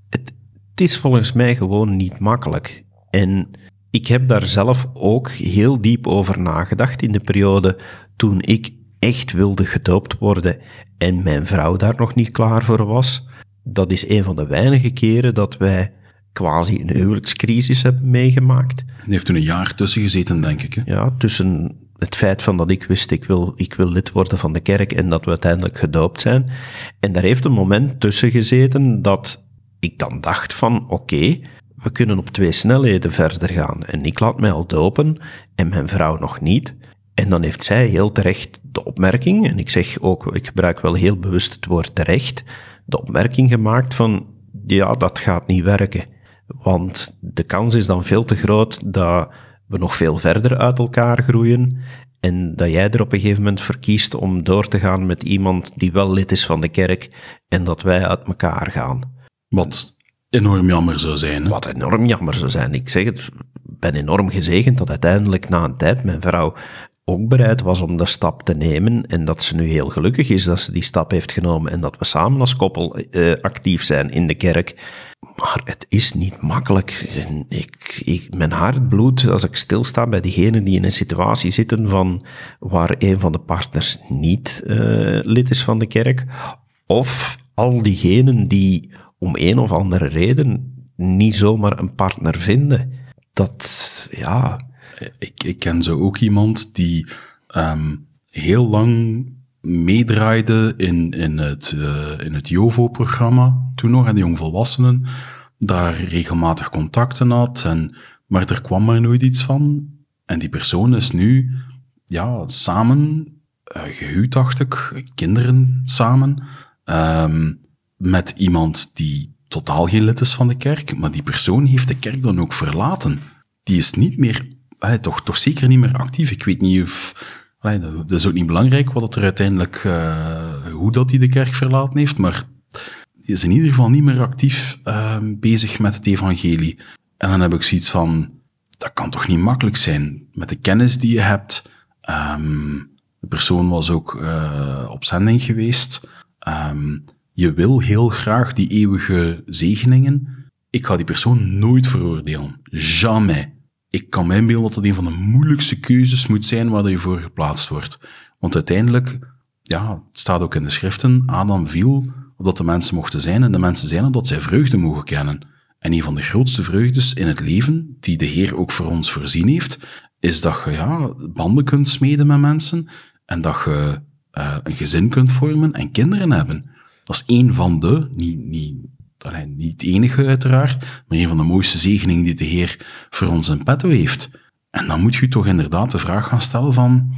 Speaker 1: het, het is volgens mij gewoon niet makkelijk. En ik heb daar zelf ook heel diep over nagedacht in de periode toen ik echt wilde gedoopt worden en mijn vrouw daar nog niet klaar voor was. Dat is een van de weinige keren dat wij quasi een huwelijkscrisis hebben meegemaakt.
Speaker 2: Die heeft toen een jaar tussen gezeten, denk ik. Hè?
Speaker 1: Ja, tussen het feit van dat ik wist, ik wil, ik wil lid worden van de kerk en dat we uiteindelijk gedoopt zijn. En daar heeft een moment tussen gezeten dat ik dan dacht van, oké, we kunnen op twee snelheden verder gaan. En ik laat mij al dopen en mijn vrouw nog niet. En dan heeft zij heel terecht de opmerking, en ik zeg ook, ik gebruik wel heel bewust het woord terecht, de opmerking gemaakt van, ja, dat gaat niet werken. Want de kans is dan veel te groot dat we nog veel verder uit elkaar groeien en dat jij er op een gegeven moment verkiest om door te gaan met iemand die wel lid is van de kerk en dat wij uit elkaar gaan.
Speaker 2: Wat enorm jammer zou zijn. Hè?
Speaker 1: Wat enorm jammer zou zijn. Ik zeg het, ben enorm gezegend dat uiteindelijk na een tijd mijn vrouw ook bereid was om de stap te nemen en dat ze nu heel gelukkig is dat ze die stap heeft genomen en dat we samen als koppel eh, actief zijn in de kerk. Maar het is niet makkelijk. Ik, ik, mijn hart bloedt als ik stilsta bij diegenen die in een situatie zitten van waar een van de partners niet eh, lid is van de kerk, of al diegenen die om een of andere reden niet zomaar een partner vinden. Dat, ja,
Speaker 2: Ik, ken zo ook iemand die ehm, heel lang meedraaide in, in het, eh, in het JOVO-programma, toen nog, hè, de jongvolwassenen, daar regelmatig contacten had, en, maar er kwam maar nooit iets van. En die persoon is nu ja, samen, eh, gehuwd dacht ik, kinderen samen, ehm, met iemand die totaal geen lid is van de kerk, maar die persoon heeft de kerk dan ook verlaten. Die is niet meer, eh, toch, toch zeker niet meer actief. Ik weet niet of, allee, dat, is ook niet belangrijk wat er uiteindelijk, eh, hoe dat hij de kerk verlaten heeft, maar die is in ieder geval niet meer actief eh, bezig met het evangelie. En dan heb ik zoiets van, dat kan toch niet makkelijk zijn met de kennis die je hebt. Ehm, de persoon was ook eh, op zending geweest. Ehm, je wil heel graag die eeuwige zegeningen. Ik ga die persoon nooit veroordelen. Jamais. Ik kan mij inbeelden dat dat een van de moeilijkste keuzes moet zijn waar je voor geplaatst wordt. Want uiteindelijk, ja, het staat ook in de schriften, Adam viel opdat de mensen mochten zijn. En de mensen zijn opdat zij vreugde mogen kennen. En een van de grootste vreugdes in het leven, die de Heer ook voor ons voorzien heeft, is dat je ja, banden kunt smeden met mensen en dat je eh, een gezin kunt vormen en kinderen hebben. Dat is één van de, niet, niet, niet het enige uiteraard, maar een van de mooiste zegeningen die de Heer voor ons in petto heeft. En dan moet je toch inderdaad de vraag gaan stellen van,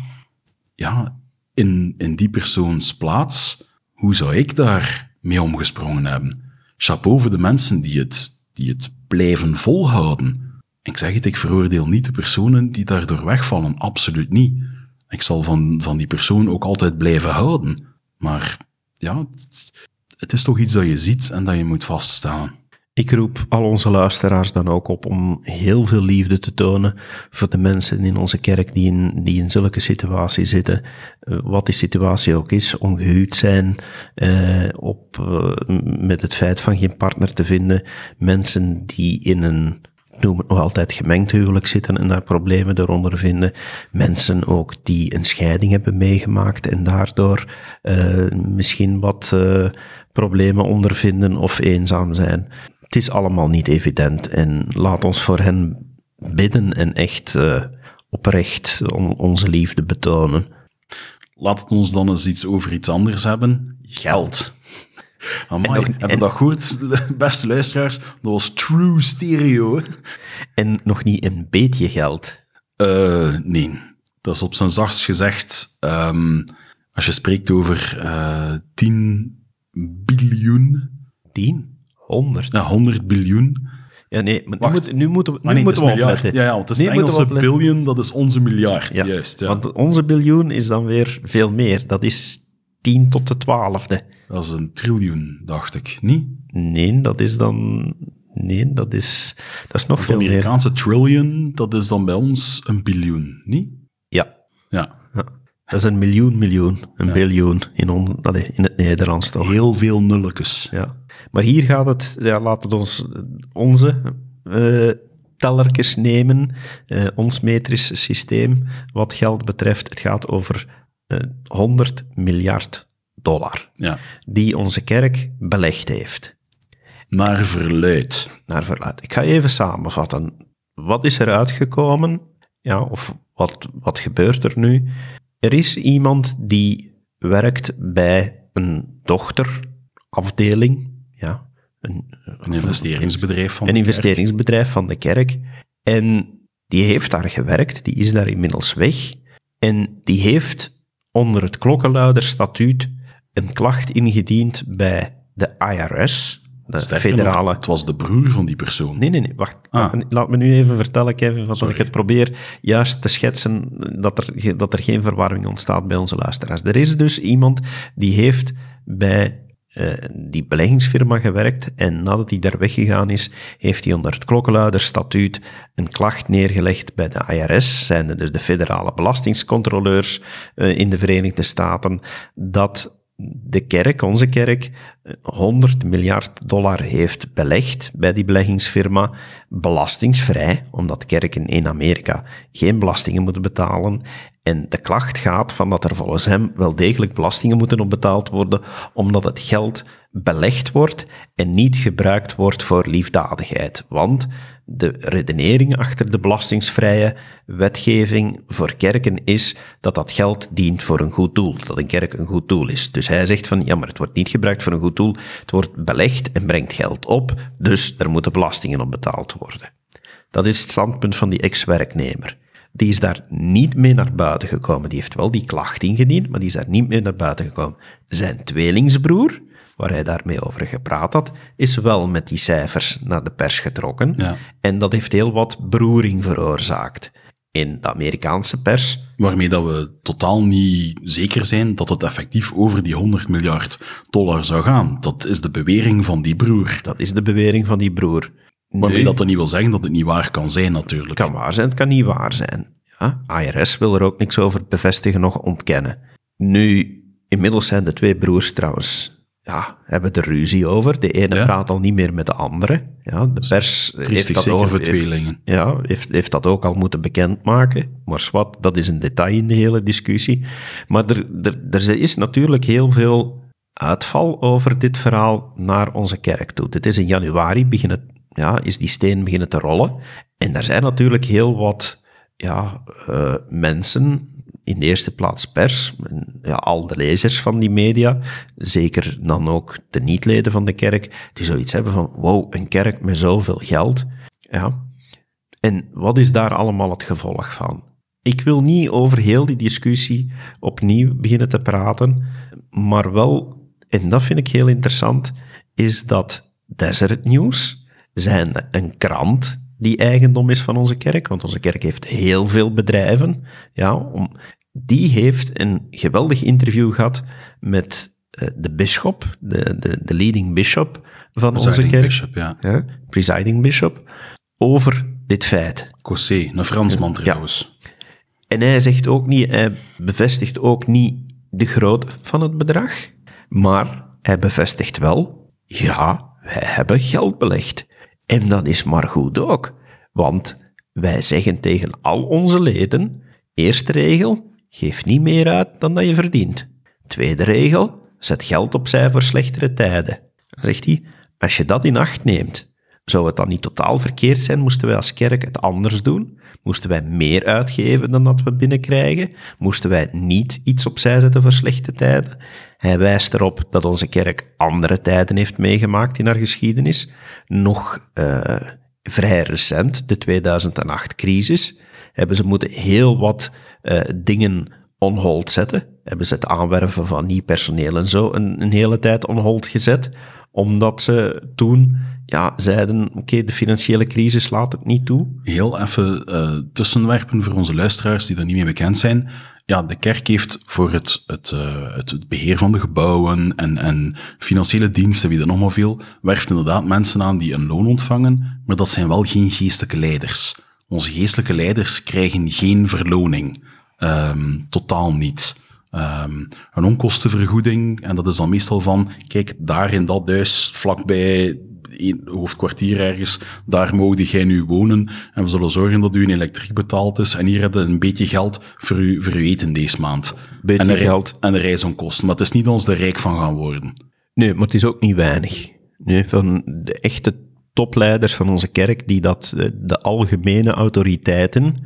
Speaker 2: ja, in, in die persoons plaats, hoe zou ik daar mee omgesprongen hebben? Chapeau voor de mensen die het, die het blijven volhouden. Ik zeg het, ik veroordeel niet de personen die daardoor wegvallen, absoluut niet. Ik zal van, van die persoon ook altijd blijven houden. Maar ja, het, is toch iets dat je ziet en dat je moet vaststellen.
Speaker 1: Ik roep al onze luisteraars dan ook op om heel veel liefde te tonen voor de mensen in onze kerk die in, die in zulke situaties zitten. Uh, wat die situatie ook is, ongehuwd zijn, uh, op, uh, met het feit van geen partner te vinden. Mensen die in een noem het nog altijd gemengd huwelijk zitten en daar problemen door ondervinden. Mensen ook die een scheiding hebben meegemaakt en daardoor misschien wat problemen ondervinden of eenzaam zijn het is allemaal niet evident. En laat ons voor hen bidden en echt uh, oprecht on, onze liefde betonen.
Speaker 2: Laat het ons dan eens iets over iets anders hebben. Geld. Amai, en hebben dat goed, beste luisteraars? Dat was true stereo.
Speaker 1: En nog niet een beetje geld?
Speaker 2: Uh, nee. Dat is op zijn zachtst gezegd, um, als je spreekt over uh, 10 biljoen.
Speaker 1: 10? 100.
Speaker 2: Ja, 100 biljoen.
Speaker 1: Ja, nee, maar nu, moet, nu moeten we, nu nee, moeten we opletten.
Speaker 2: Ja, ja, want het is nee, Engelse biljoen, dat is onze miljard,
Speaker 1: ja,
Speaker 2: juist. Ja.
Speaker 1: Want onze biljoen is dan weer veel meer. Dat is 10 tot de twaalfde.
Speaker 2: Dat is een triljoen, dacht ik, niet?
Speaker 1: Nee, dat is dan... Nee, dat is, dat is nog
Speaker 2: want
Speaker 1: veel meer.
Speaker 2: Het Amerikaanse trillion, dat is dan bij ons een biljoen, niet?
Speaker 1: Ja.
Speaker 2: Ja.
Speaker 1: Dat is een miljoen miljoen, een ja. biljoen in, on, in het Nederlands toch.
Speaker 2: Heel veel nulletjes.
Speaker 1: Ja. Maar hier gaat het, ja, laat het ons onze uh, tellertjes nemen, uh, ons metrische systeem, wat geld betreft. Het gaat over uh, 100 miljard dollar,
Speaker 2: ja.
Speaker 1: die onze kerk belegd heeft.
Speaker 2: Naar verluid.
Speaker 1: Naar verluid. Ik ga even samenvatten. Wat is er uitgekomen? Ja, of wat, wat gebeurt er nu? Er is iemand die werkt bij een dochterafdeling ja,
Speaker 2: een, een investeringsbedrijf van
Speaker 1: een investeringsbedrijf van de kerk. En die heeft daar gewerkt, die is daar inmiddels weg. En die heeft onder het klokkenluiderstatuut een klacht ingediend bij de IRS, de
Speaker 2: Sterker
Speaker 1: federale...
Speaker 2: Nog, het was de broer van die persoon.
Speaker 1: Nee, nee, nee, wacht. Ah. Laat me nu even vertellen, Kevin, want ik het probeer juist te schetsen dat er, dat er geen verwarring ontstaat bij onze luisteraars. Er is dus iemand die heeft bij uh, die beleggingsfirma gewerkt en nadat hij daar weggegaan is, heeft hij onder het klokkenluiderstatuut een klacht neergelegd bij de IRS, zijn dus de federale belastingscontroleurs uh, in de Verenigde Staten, dat de kerk, onze kerk, 100 miljard dollar heeft belegd bij die beleggingsfirma, belastingsvrij, omdat kerken in Amerika geen belastingen moeten betalen. En de klacht gaat van dat er volgens hem wel degelijk belastingen moeten op betaald worden, omdat het geld belegd wordt en niet gebruikt wordt voor liefdadigheid. Want de redenering achter de belastingsvrije wetgeving voor kerken is dat dat geld dient voor een goed doel, dat een kerk een goed doel is. Dus hij zegt van, ja, maar het wordt niet gebruikt voor een goed doel, het wordt belegd en brengt geld op, dus er moeten belastingen op betaald worden. Dat is het standpunt van die ex-werknemer. Die is daar niet mee naar buiten gekomen. Die heeft wel die klacht ingediend, maar die is daar niet mee naar buiten gekomen. Zijn tweelingsbroer, waar hij daarmee over gepraat had, is wel met die cijfers naar de pers getrokken.
Speaker 2: Ja.
Speaker 1: En dat heeft heel wat beroering veroorzaakt in de Amerikaanse pers.
Speaker 2: Waarmee dat we totaal niet zeker zijn dat het effectief over die 100 miljard dollar zou gaan. Dat is de bewering van die broer.
Speaker 1: Dat is de bewering van die broer.
Speaker 2: Waarmee dat dan niet wil zeggen dat het niet waar kan zijn, natuurlijk.
Speaker 1: Het kan waar zijn, het kan niet waar zijn. Ja, IRS wil er ook niks over bevestigen, nog ontkennen. Nu, inmiddels zijn de twee broers trouwens ja, hebben er ruzie over. De ene
Speaker 2: Ja.
Speaker 1: praat al niet meer met de andere. Ja, de pers heeft dat, ook,
Speaker 2: voor
Speaker 1: heeft,
Speaker 2: tweelingen.
Speaker 1: ja, heeft, heeft dat ook al moeten bekendmaken. Maar zwart, dat is een detail in de hele discussie. Maar er, er, er is natuurlijk heel veel uitval over dit verhaal naar onze kerk toe. Dit is in januari beginnen, ja, is die steen beginnen te rollen. En er zijn natuurlijk heel wat ja, uh, mensen, in de eerste plaats pers, ja, al de lezers van die media, zeker dan ook de niet-leden van de kerk, die zoiets hebben van, wow, een kerk met zoveel geld. Ja. En wat is daar allemaal het gevolg van? Ik wil niet over heel die discussie opnieuw beginnen te praten, maar wel, en dat vind ik heel interessant, is dat Desert News zijn een krant die eigendom is van onze kerk, want onze kerk heeft heel veel bedrijven. Ja, om, die heeft een geweldig interview gehad met uh, de bisschop, de, de, de leading bishop van
Speaker 2: presiding
Speaker 1: onze kerk.
Speaker 2: Bishop, ja.
Speaker 1: ja. Presiding bishop, over dit feit.
Speaker 2: Cossé, een Fransman trouwens.
Speaker 1: Ja. En hij zegt ook niet, hij bevestigt ook niet de grootte van het bedrag, maar hij bevestigt wel, ja, wij hebben geld belegd. En dat is maar goed ook, want wij zeggen tegen al onze leden, eerste regel, geef niet meer uit dan dat je verdient. Tweede regel, zet geld opzij voor slechtere tijden. Dan zegt hij, als je dat in acht neemt, zou het dan niet totaal verkeerd zijn? Moesten wij als kerk het anders doen? Moesten wij meer uitgeven dan dat we binnenkrijgen? Moesten wij niet iets opzij zetten voor slechte tijden? Hij wijst erop dat onze kerk andere tijden heeft meegemaakt in haar geschiedenis. Nog uh, vrij recent, de 2008-crisis, hebben ze moeten heel wat uh, dingen on hold zetten. Hebben ze het aanwerven van nieuw personeel en zo een, een hele tijd on hold gezet, omdat ze toen ja, zeiden, oké, de financiële crisis laat het niet toe.
Speaker 2: Heel even uh, tussenwerpen voor onze luisteraars die er niet mee bekend zijn. Ja, de kerk heeft voor het, het, uh, het beheer van de gebouwen en, en financiële diensten, wie er nog maar veel, werft inderdaad mensen aan die een loon ontvangen, maar dat zijn wel geen geestelijke leiders. Onze geestelijke leiders krijgen geen verloning. Um, totaal niet. Um, een onkostenvergoeding, en dat is dan meestal van, kijk, daar in dat huis, vlakbij een hoofdkwartier ergens, daar mogen jij nu wonen en we zullen zorgen dat uw elektriek betaald is en hier hebben we een beetje geld voor u, voor uw eten deze maand.
Speaker 1: Beetje
Speaker 2: en de,
Speaker 1: geld.
Speaker 2: En de reisonkosten, maar het is niet ons er rijk van gaan worden.
Speaker 1: Nee, maar het is ook niet weinig. Nee, van de echte topleiders van onze kerk, die dat, de algemene autoriteiten,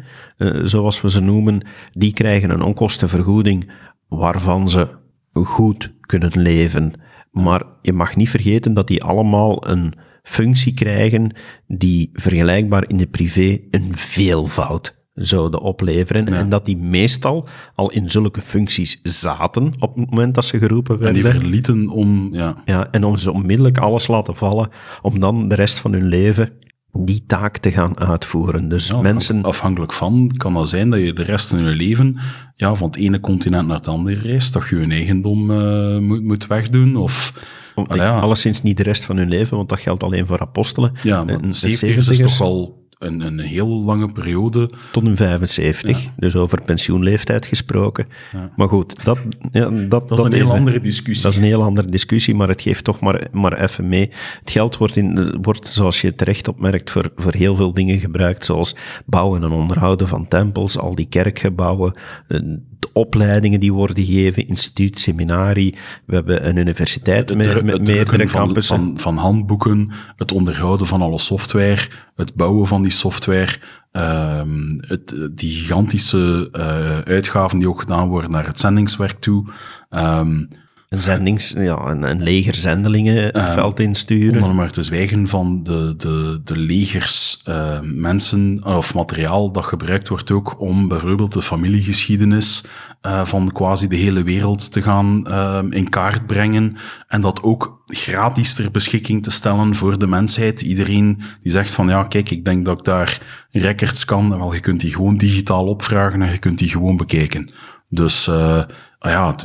Speaker 1: zoals we ze noemen, die krijgen een onkostenvergoeding waarvan ze goed kunnen leven. Maar je mag niet vergeten dat die allemaal een functie krijgen die vergelijkbaar in de privé een veelvoud zouden opleveren. Ja. En dat die meestal al in zulke functies zaten op het moment dat ze geroepen werden.
Speaker 2: En die verlieten om... Ja,
Speaker 1: ja en om ze onmiddellijk alles laten vallen, om dan de rest van hun leven die taak te gaan uitvoeren. Dus
Speaker 2: ja,
Speaker 1: mensen...
Speaker 2: Afhankelijk van kan dat zijn dat je de rest van je leven ja, van het ene continent naar het andere reist, dat je je eigendom uh, moet, moet wegdoen, of...
Speaker 1: Allee, ja. Alleszins niet de rest van hun leven, want dat geldt alleen voor apostelen.
Speaker 2: Ja, maar 70 is toch al een, een heel lange periode.
Speaker 1: Tot een 75, ja. dus over pensioenleeftijd gesproken. Ja. Maar goed, dat, ja, dat,
Speaker 2: dat, dat is een heel andere discussie.
Speaker 1: Dat is een heel andere discussie, maar het geeft toch maar, maar even mee. Het geld wordt, in, wordt, zoals je terecht opmerkt, voor, voor heel veel dingen gebruikt, zoals bouwen en onderhouden van tempels, al die kerkgebouwen, de opleidingen die worden gegeven, instituut, seminarie. We hebben een universiteit
Speaker 2: het,
Speaker 1: met, met meerdere
Speaker 2: van,
Speaker 1: campussen.
Speaker 2: Van, van handboeken, het onderhouden van alle software, het bouwen van die software, um, het, die gigantische uh, uitgaven die ook gedaan worden naar het zendingswerk toe. Um,
Speaker 1: een, zendings, ja, een, een leger zendelingen het uh, veld insturen.
Speaker 2: Om maar te zwijgen van de, de, de legers uh, mensen of materiaal dat gebruikt wordt ook om bijvoorbeeld de familiegeschiedenis uh, van quasi de hele wereld te gaan in kaart brengen en dat ook gratis ter beschikking te stellen voor de mensheid. Iedereen die zegt van ja, kijk, ik denk dat ik daar records kan, wel, je kunt die gewoon digitaal opvragen en je kunt die gewoon bekijken. Dus uh, ja,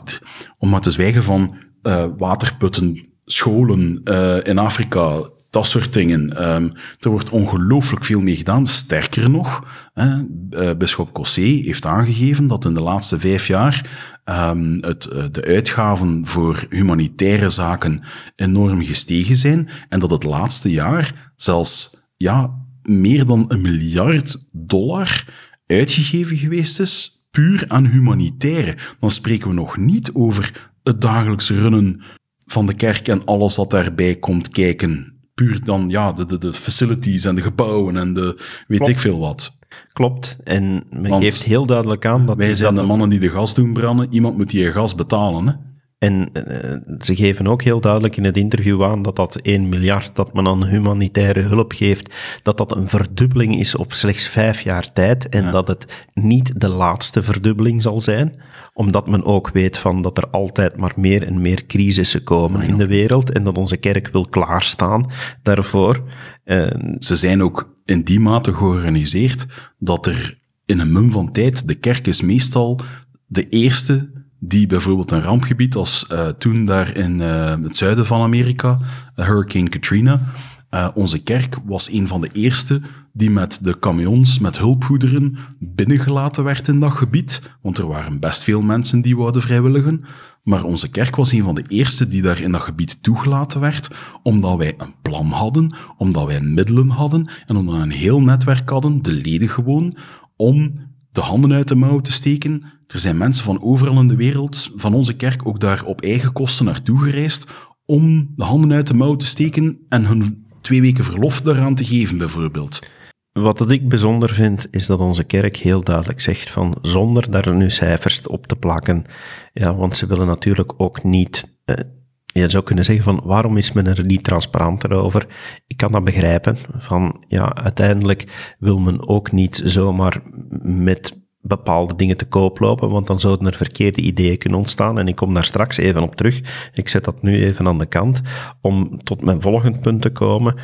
Speaker 2: om maar te zwijgen van uh, waterputten, scholen uh, in Afrika, dat soort dingen. Um, er wordt ongelooflijk veel mee gedaan. Sterker nog, uh, Bisschop Cossé heeft aangegeven dat in de laatste vijf jaar um, het, de uitgaven voor humanitaire zaken enorm gestegen zijn en dat het laatste jaar zelfs ja, meer dan een miljard dollar uitgegeven geweest is puur aan humanitaire. Dan spreken we nog niet over het dagelijks runnen van de kerk en alles wat daarbij komt kijken. Puur dan, ja, de, de, de facilities en de gebouwen en de weet
Speaker 1: Klopt.
Speaker 2: ik veel wat.
Speaker 1: Klopt. En men
Speaker 2: Want
Speaker 1: geeft heel duidelijk aan dat...
Speaker 2: Wij zijn
Speaker 1: dat
Speaker 2: de mannen die de gas doen branden. Iemand moet die gas betalen, hè.
Speaker 1: En eh, ze geven ook heel duidelijk in het interview aan dat dat 1 miljard dat men aan humanitaire hulp geeft, dat dat een verdubbeling is op slechts vijf jaar tijd en dat het niet de laatste verdubbeling zal zijn, omdat men ook weet van dat er altijd maar meer en meer crisissen komen in de wereld en dat onze kerk wil klaarstaan daarvoor. Eh,
Speaker 2: Ze zijn ook in die mate georganiseerd dat er in een mum van tijd, de kerk is meestal de eerste die bijvoorbeeld een rampgebied als eh, toen daar in eh, het zuiden van Amerika, eh, Hurricane Katrina, onze kerk was een van de eerste die met de camions met hulpgoederen binnengelaten werd in dat gebied, want er waren best veel mensen die wouden vrijwilligen, maar onze kerk was een van de eerste die daar in dat gebied toegelaten werd, omdat wij een plan hadden, omdat wij middelen hadden en omdat we een heel netwerk hadden, de leden gewoon, om de handen uit de mouw te steken. Er zijn mensen van overal in de wereld, van onze kerk, ook daar op eigen kosten naartoe gereisd, om de handen uit de mouw te steken en hun twee weken verlof daaraan te geven, bijvoorbeeld.
Speaker 1: Wat dat ik bijzonder vind, is dat onze kerk heel duidelijk zegt van zonder daar nu cijfers op te plakken. Ja, want ze willen natuurlijk ook niet. eh, je zou kunnen zeggen van waarom is men er niet transparanter over? Ik kan dat begrijpen. Van ja, uiteindelijk wil men ook niet zomaar met bepaalde dingen te koop lopen, want dan zouden er verkeerde ideeën kunnen ontstaan. En ik kom daar straks even op terug. Ik zet dat nu even aan de kant om tot mijn volgend punt te komen.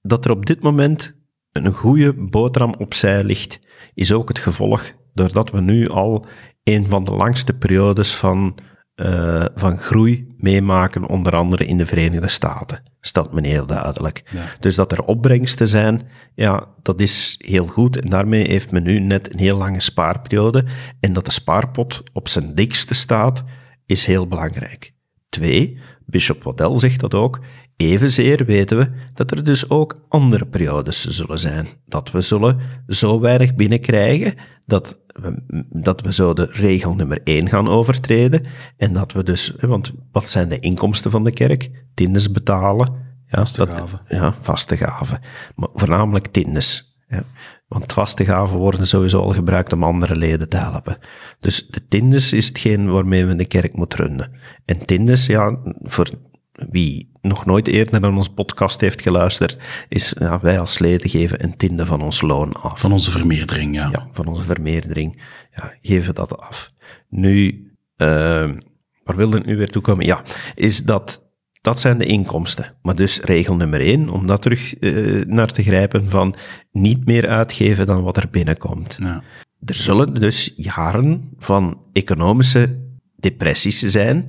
Speaker 1: Dat er op dit moment een goede boterham opzij ligt, is ook het gevolg doordat we nu al een van de langste periodes van, eh, van groei meemaken, onder andere in de Verenigde Staten. Stelt men heel duidelijk.
Speaker 2: Ja.
Speaker 1: Dus dat er opbrengsten zijn, ja, dat is heel goed. En daarmee heeft men nu net een heel lange spaarperiode. En dat de spaarpot op zijn dikste staat, is heel belangrijk. Twee, Bishop Waddell zegt dat ook. Evenzeer weten we dat er dus ook andere periodes zullen zijn. Dat we zullen zo weinig binnenkrijgen dat we, dat we zo de regel nummer één gaan overtreden. En dat we dus, want wat zijn de inkomsten van de kerk? Tindes betalen. Ja,
Speaker 2: Vaste gaven.
Speaker 1: Ja, vaste gaven. Maar voornamelijk tindes. Ja. Want vaste gaven worden sowieso al gebruikt om andere leden te helpen. Dus de tindes is hetgeen waarmee we de kerk moet runnen. En tindes, ja, voor wie nog nooit eerder naar onze podcast heeft geluisterd, is ja, wij als leden geven een tiende van ons loon af.
Speaker 2: Van onze vermeerdering, ja.
Speaker 1: Ja, van onze vermeerdering. Ja, geven dat af. Nu, eh, waar wilde ik nu weer toe komen? Ja, is dat, dat zijn de inkomsten. Maar dus regel nummer één, om dat terug eh, naar te grijpen van niet meer uitgeven dan wat er binnenkomt.
Speaker 2: Ja.
Speaker 1: Er zullen dus jaren van economische depressies zijn.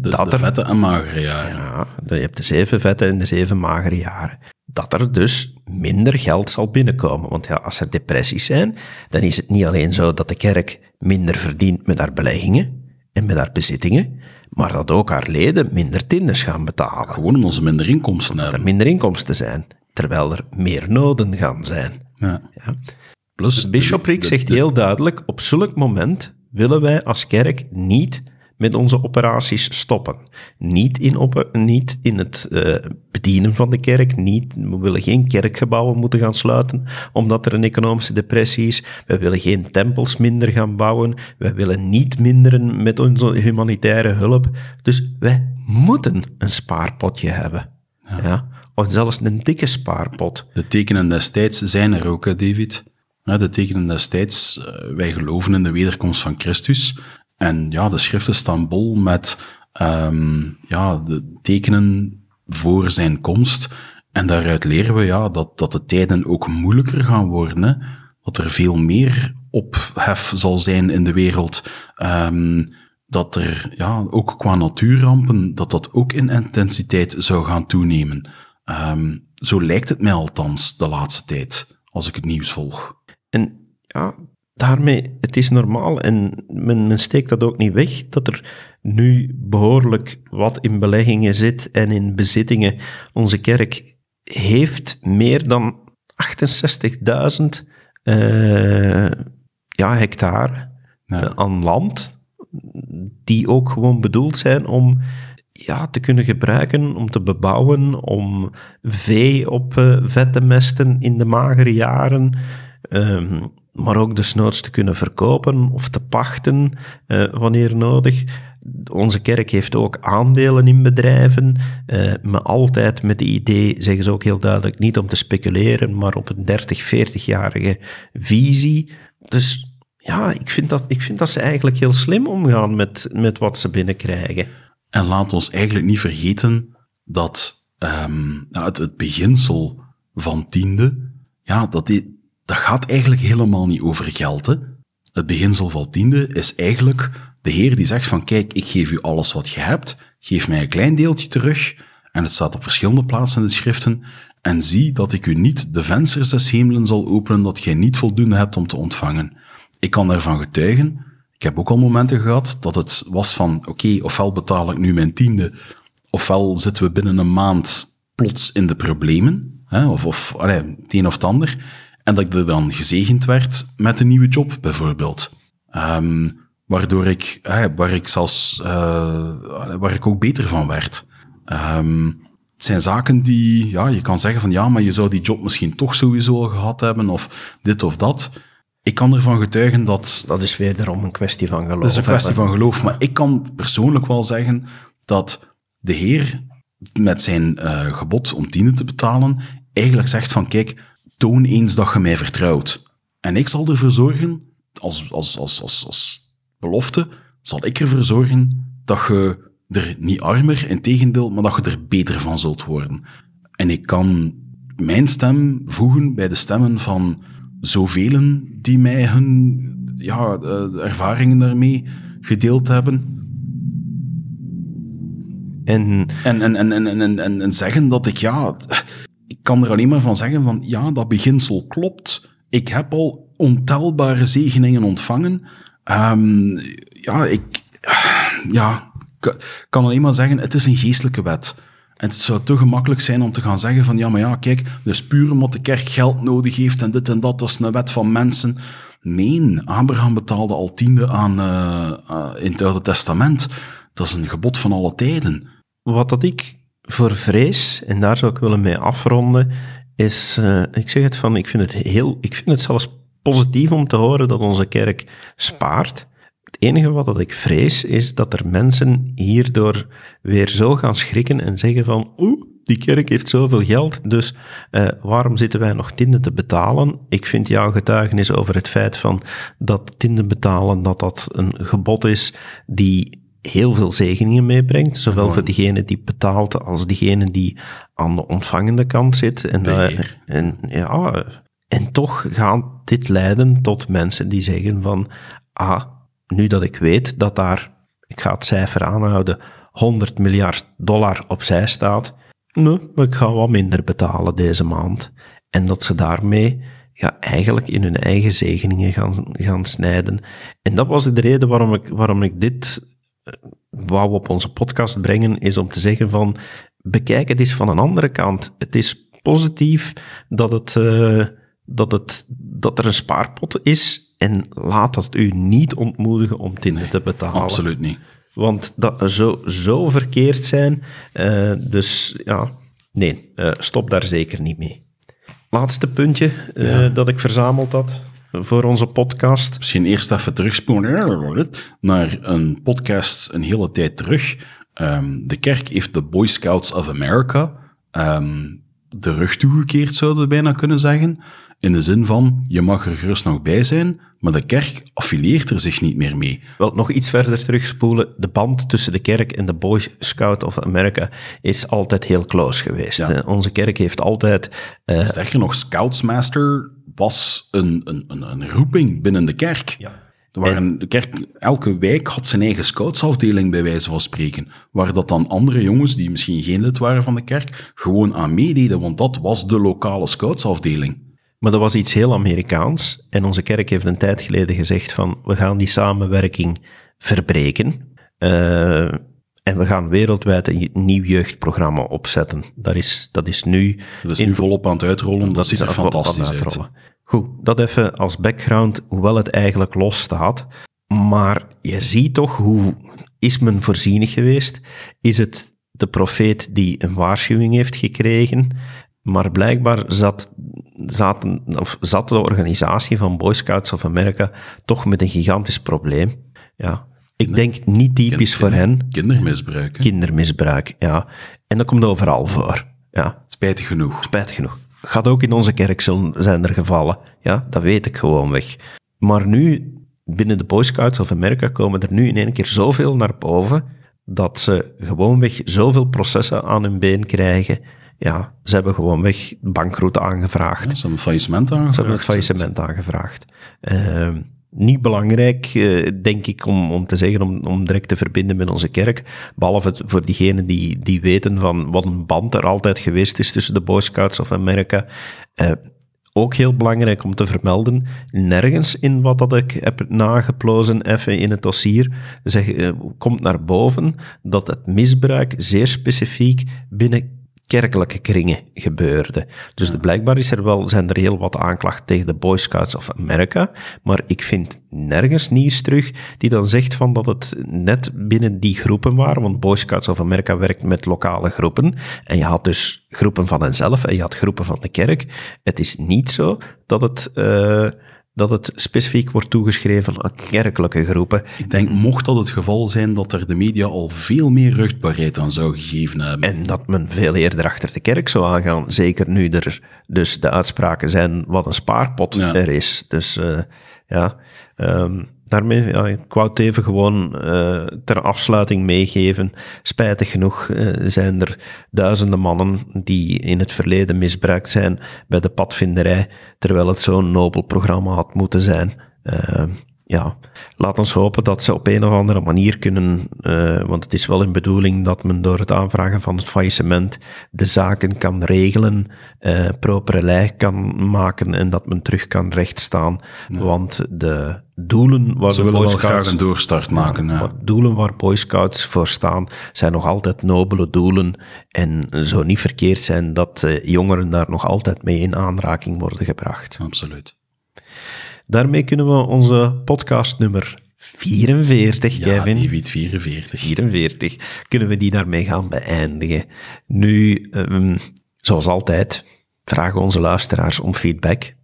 Speaker 2: De,
Speaker 1: dat
Speaker 2: de vette en magere jaren.
Speaker 1: ja, je hebt de zeven vette en de zeven magere jaren. Dat er dus minder geld zal binnenkomen. Want ja, als er depressies zijn, dan is het niet alleen zo dat de kerk minder verdient met haar beleggingen en met haar bezittingen, maar dat ook haar leden minder tinders gaan betalen.
Speaker 2: Gewoon omdat ze minder inkomsten
Speaker 1: Dat er
Speaker 2: hebben.
Speaker 1: minder inkomsten zijn, terwijl er meer noden gaan zijn.
Speaker 2: Ja.
Speaker 1: Ja.
Speaker 2: Plus,
Speaker 1: Dus Bishopric zegt heel duidelijk, op zulk moment willen wij als kerk niet met onze operaties stoppen. Niet in, niet in het eh, bedienen van de kerk, niet, we willen geen kerkgebouwen moeten gaan sluiten omdat er een economische depressie is. We willen geen tempels minder gaan bouwen. We willen niet minderen met onze humanitaire hulp. Dus wij moeten een spaarpotje hebben. Ja. Of zelfs een dikke spaarpot.
Speaker 2: De tekenen destijds zijn er ook, hè, David. De tekenen destijds, eh, wij geloven in de wederkomst van Christus. En ja, de schriften staan bol met ehm, ja, de tekenen voor zijn komst. En daaruit leren we ja, dat, dat de tijden ook moeilijker gaan worden. Dat er veel meer ophef zal zijn in de wereld. Ehm, dat er ja, ook qua natuurrampen, dat dat ook in intensiteit zou gaan toenemen. Ehm, zo lijkt het mij althans de laatste tijd, als ik het nieuws volg.
Speaker 1: En ja, daarmee, het is normaal en men, men steekt dat ook niet weg, dat er nu behoorlijk wat in beleggingen zit en in bezittingen. Onze kerk heeft meer dan 68.000 eh, ja, hectare eh, aan land, die ook gewoon bedoeld zijn om ja, te kunnen gebruiken om te bebouwen, om vee op uh, vet te mesten in de magere jaren, um, maar ook desnoods te kunnen verkopen of te pachten uh, wanneer nodig. Onze kerk heeft ook aandelen in bedrijven, uh, maar altijd met het idee, zeggen ze ook heel duidelijk, niet om te speculeren, maar op een 30, 40-jarige visie. Dus ja, ik vind, dat, ik vind dat ze eigenlijk heel slim omgaan met, met wat ze binnenkrijgen.
Speaker 2: En laat ons eigenlijk niet vergeten dat um, het, beginsel van tiende, ja, dat, dat gaat eigenlijk helemaal niet over geld. Hè? Het beginsel van tiende is eigenlijk de Heer die zegt van kijk, ik geef u alles wat je hebt, geef mij een klein deeltje terug, en het staat op verschillende plaatsen in de schriften, en zie dat ik u niet de vensters des hemelen zal openen, dat gij niet voldoende hebt om te ontvangen. Ik kan daarvan getuigen, ik heb ook al momenten gehad dat het was van, oké, ofwel betaal ik nu mijn tiende, ofwel zitten we binnen een maand plots in de problemen, hè, of, of allee, het een of het ander, en dat ik er dan gezegend werd met een nieuwe job, bijvoorbeeld. Um, waardoor ik, waar ik zelfs, uh, waar ik ook beter van werd. Um, het zijn zaken die, ja, je kan zeggen van ja, maar je zou die job misschien toch sowieso al gehad hebben, of dit of dat. Ik kan ervan getuigen dat...
Speaker 1: Dat is wederom een kwestie van geloof.
Speaker 2: Dat is een kwestie van geloof, maar ik kan persoonlijk wel zeggen dat de Heer met zijn uh, gebod om tiende te betalen eigenlijk zegt van kijk, toon eens dat je mij vertrouwt. En ik zal ervoor zorgen, als, als, als, als, als belofte, zal ik ervoor zorgen dat je er niet armer, in tegendeel, maar dat je er beter van zult worden. En ik kan mijn stem voegen bij de stemmen van zoveel die mij hun ja, uh, ervaringen daarmee gedeeld hebben. En... En, en, en, en, en, en, en zeggen dat ik, ja, ik kan er alleen maar van zeggen van, ja, dat beginsel klopt. Ik heb al ontelbare zegeningen ontvangen. Um, ja, ik, ja, kan alleen maar zeggen, het is een geestelijke wet. En het zou te gemakkelijk zijn om te gaan zeggen van ja, maar ja, kijk, dus puur omdat de kerk geld nodig heeft en dit en dat, dat is een wet van mensen. Nee, Abraham betaalde al tiende aan uh, in het Oude Testament. Dat is een gebod van alle tijden.
Speaker 1: Wat dat ik voor vrees, en daar zou ik willen mee afronden, is, uh, ik zeg het van, ik vind het heel, ik vind het zelfs positief om te horen dat onze kerk spaart. Het enige wat dat ik vrees is dat er mensen hierdoor weer zo gaan schrikken en zeggen van oeh, die kerk heeft zoveel geld, dus uh, waarom zitten wij nog tinden te betalen? Ik vind jouw getuigenis over het feit van dat tinden betalen, dat dat een gebod is die heel veel zegeningen meebrengt, zowel voor diegene die betaalt als diegene die aan de ontvangende kant zit. En, uh, en, ja, en toch gaat dit leiden tot mensen die zeggen van, ah, nu dat ik weet dat daar, ik ga het cijfer aanhouden, 100 miljard dollar opzij staat, nee, maar ik ga wat minder betalen deze maand. En dat ze daarmee ja, eigenlijk in hun eigen zegeningen gaan, gaan snijden. En dat was de reden waarom ik, waarom ik dit eh, wou op onze podcast brengen, is om te zeggen van, bekijk het eens van een andere kant. Het is positief dat, het, uh, dat, het, dat er een spaarpot is en laat dat u niet ontmoedigen om tinnen te betalen.
Speaker 2: Absoluut niet.
Speaker 1: Want dat zou zo verkeerd zijn. Uh, dus ja, nee, uh, stop daar zeker niet mee. Laatste puntje ja. dat ik verzameld had voor onze podcast.
Speaker 2: Misschien eerst even terugspoelen naar een podcast een hele tijd terug. Um, de kerk heeft de Boy Scouts of America um, de rug toegekeerd, zouden we bijna kunnen zeggen. In de zin van, je mag er gerust nog bij zijn, maar de kerk affilieert er zich niet meer mee.
Speaker 1: Wel, nog iets verder terugspoelen. De band tussen de kerk en de Boy Scout of America is altijd heel close geweest. Ja. Onze kerk heeft altijd...
Speaker 2: Uh... Sterker nog, Scoutsmaster was een, een, een, een roeping binnen de kerk. Ja. Er waren, de kerk, elke wijk had zijn eigen scoutsafdeling, bij wijze van spreken. Waar dat dan andere jongens, die misschien geen lid waren van de kerk, gewoon aan meededen, want dat was de lokale scoutsafdeling.
Speaker 1: Maar dat was iets heel Amerikaans. En onze kerk heeft een tijd geleden gezegd van, we gaan die samenwerking verbreken. Uh, en we gaan wereldwijd een nieuw jeugdprogramma opzetten. Dat is, dat is nu...
Speaker 2: Dat is nu volop aan het uitrollen, dat, dat ziet er fantastisch uit.
Speaker 1: Goed, dat even als background, hoewel het eigenlijk los staat. Maar je ziet toch hoe is men voorzienig geweest? Is het de profeet die een waarschuwing heeft gekregen? Maar blijkbaar zat, zaten, of zat de organisatie van Boy Scouts of America toch met een gigantisch probleem. Ja, ik denk niet typisch voor hen.
Speaker 2: Kindermisbruik. hè?
Speaker 1: Kindermisbruik, ja. En dat komt overal voor. Ja,
Speaker 2: Spijtig genoeg.
Speaker 1: spijtig genoeg. Gaat ook in onze kerk zijn er gevallen. Ja, dat weet ik gewoon weg. Maar nu, binnen de Boy Scouts of America, komen er nu in één keer zoveel naar boven, dat ze gewoonweg zoveel processen aan hun been krijgen. Ja, ze hebben gewoonweg bankroet aangevraagd.
Speaker 2: Ja, ze hebben een faillissement aangevraagd.
Speaker 1: Ze hebben het faillissement aangevraagd. Ehm, niet belangrijk, eh, denk ik, om, om te zeggen, om, om direct te verbinden met onze kerk. Behalve voor diegenen die, die weten van wat een band er altijd geweest is tussen de Boy Scouts of America. Eh, ook heel belangrijk om te vermelden, nergens in wat dat ik heb nageplozen even in het dossier zeg, eh, komt naar boven dat het misbruik zeer specifiek binnen kerkelijke kringen gebeurde. Dus de, blijkbaar is er wel, zijn er heel wat aanklachten tegen de Boy Scouts of America, maar ik vind nergens nieuws terug die dan zegt van dat het net binnen die groepen waren, want Boy Scouts of America werkt met lokale groepen, en je had dus groepen van henzelf en je had groepen van de kerk. Het is niet zo dat het... eh, dat het specifiek wordt toegeschreven aan kerkelijke groepen.
Speaker 2: Ik denk, mocht dat het geval zijn, dat er de media al veel meer rugbaarheid aan zou gegeven hebben.
Speaker 1: En dat men veel eerder achter de kerk zou aangaan. Zeker nu er dus de uitspraken zijn wat een spaarpot
Speaker 2: Ja.
Speaker 1: er is. Dus eh, ja, ehm, daarmee, ja, ik wou het even gewoon eh, ter afsluiting meegeven. Spijtig genoeg eh, zijn er duizenden mannen die in het verleden misbruikt zijn bij de padvinderij, terwijl het zo'n nobel programma had moeten zijn. Ehm, ja, laat ons hopen dat ze op een of andere manier kunnen, eh, want het is wel een bedoeling dat men door het aanvragen van het faillissement de zaken kan regelen, eh propere kan maken en dat men terug kan rechtstaan. Want de doelen waar
Speaker 2: Ze
Speaker 1: de
Speaker 2: willen
Speaker 1: Boy
Speaker 2: wel graag
Speaker 1: Scouts
Speaker 2: een doorstart maken. ja.
Speaker 1: doelen waar Boy Scouts voor staan, zijn nog altijd nobele doelen. En zou niet verkeerd zijn dat eh, jongeren daar nog altijd mee in aanraking worden gebracht.
Speaker 2: Absoluut.
Speaker 1: Daarmee kunnen we onze podcast nummer 44,
Speaker 2: Ja,
Speaker 1: Kevin.
Speaker 2: David 44.
Speaker 1: 44, kunnen we die daarmee gaan beëindigen. Nu, ehm, zoals altijd, vragen onze luisteraars om feedback.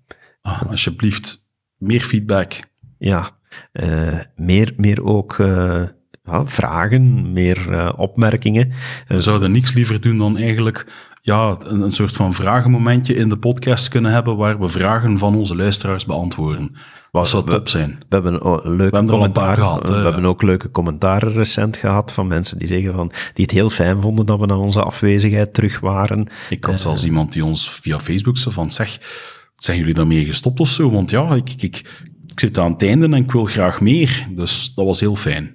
Speaker 2: Ah, alsjeblieft, meer feedback.
Speaker 1: Ja, eh, meer, meer ook eh, ja, vragen, meer eh, opmerkingen.
Speaker 2: We zouden niks liever doen dan eigenlijk ja, een, een soort van vragenmomentje in de podcast kunnen hebben waar we vragen van onze luisteraars beantwoorden. Dat zou
Speaker 1: we-
Speaker 2: top zijn.
Speaker 1: We hebben, ook leuke commentaren,
Speaker 2: gehad,
Speaker 1: we hebben ook leuke commentaren recent gehad van mensen die zeggen van, die het heel fijn vonden dat we na onze afwezigheid terug waren.
Speaker 2: Ik had zelfs iemand die ons via Facebook zo van, zeg, zijn jullie daarmee gestopt of zo? Want ja, ik, ik, ik, ik zit aan het einde en ik wil graag meer. Dus dat was heel fijn.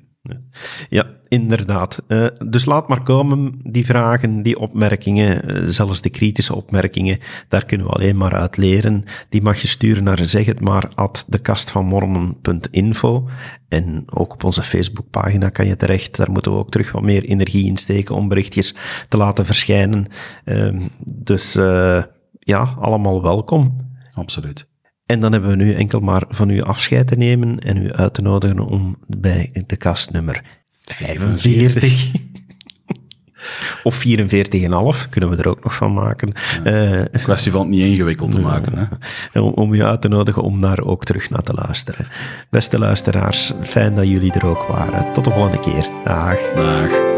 Speaker 1: Ja, inderdaad. Eh, dus laat maar komen, die vragen, die opmerkingen, eh, zelfs de kritische opmerkingen, daar kunnen we alleen maar uit leren. Die mag je sturen naar zeg het maar at dekastvandmormon.info en ook op onze Facebookpagina kan je terecht. Daar moeten we ook terug wat meer energie in steken om berichtjes te laten verschijnen. Ehm, dus eh, ja, allemaal welkom.
Speaker 2: Absoluut.
Speaker 1: En dan hebben we nu enkel maar van u afscheid te nemen en u uit te nodigen om bij de kast nummer 45 of 44,5 kunnen we er ook nog van maken. Eh,
Speaker 2: Kwestie van het niet ingewikkeld te maken. Hè?
Speaker 1: om, om u uit te nodigen om daar ook terug naar te luisteren. Beste luisteraars, fijn dat jullie er ook waren. Tot de volgende keer. Dag.
Speaker 2: Dag.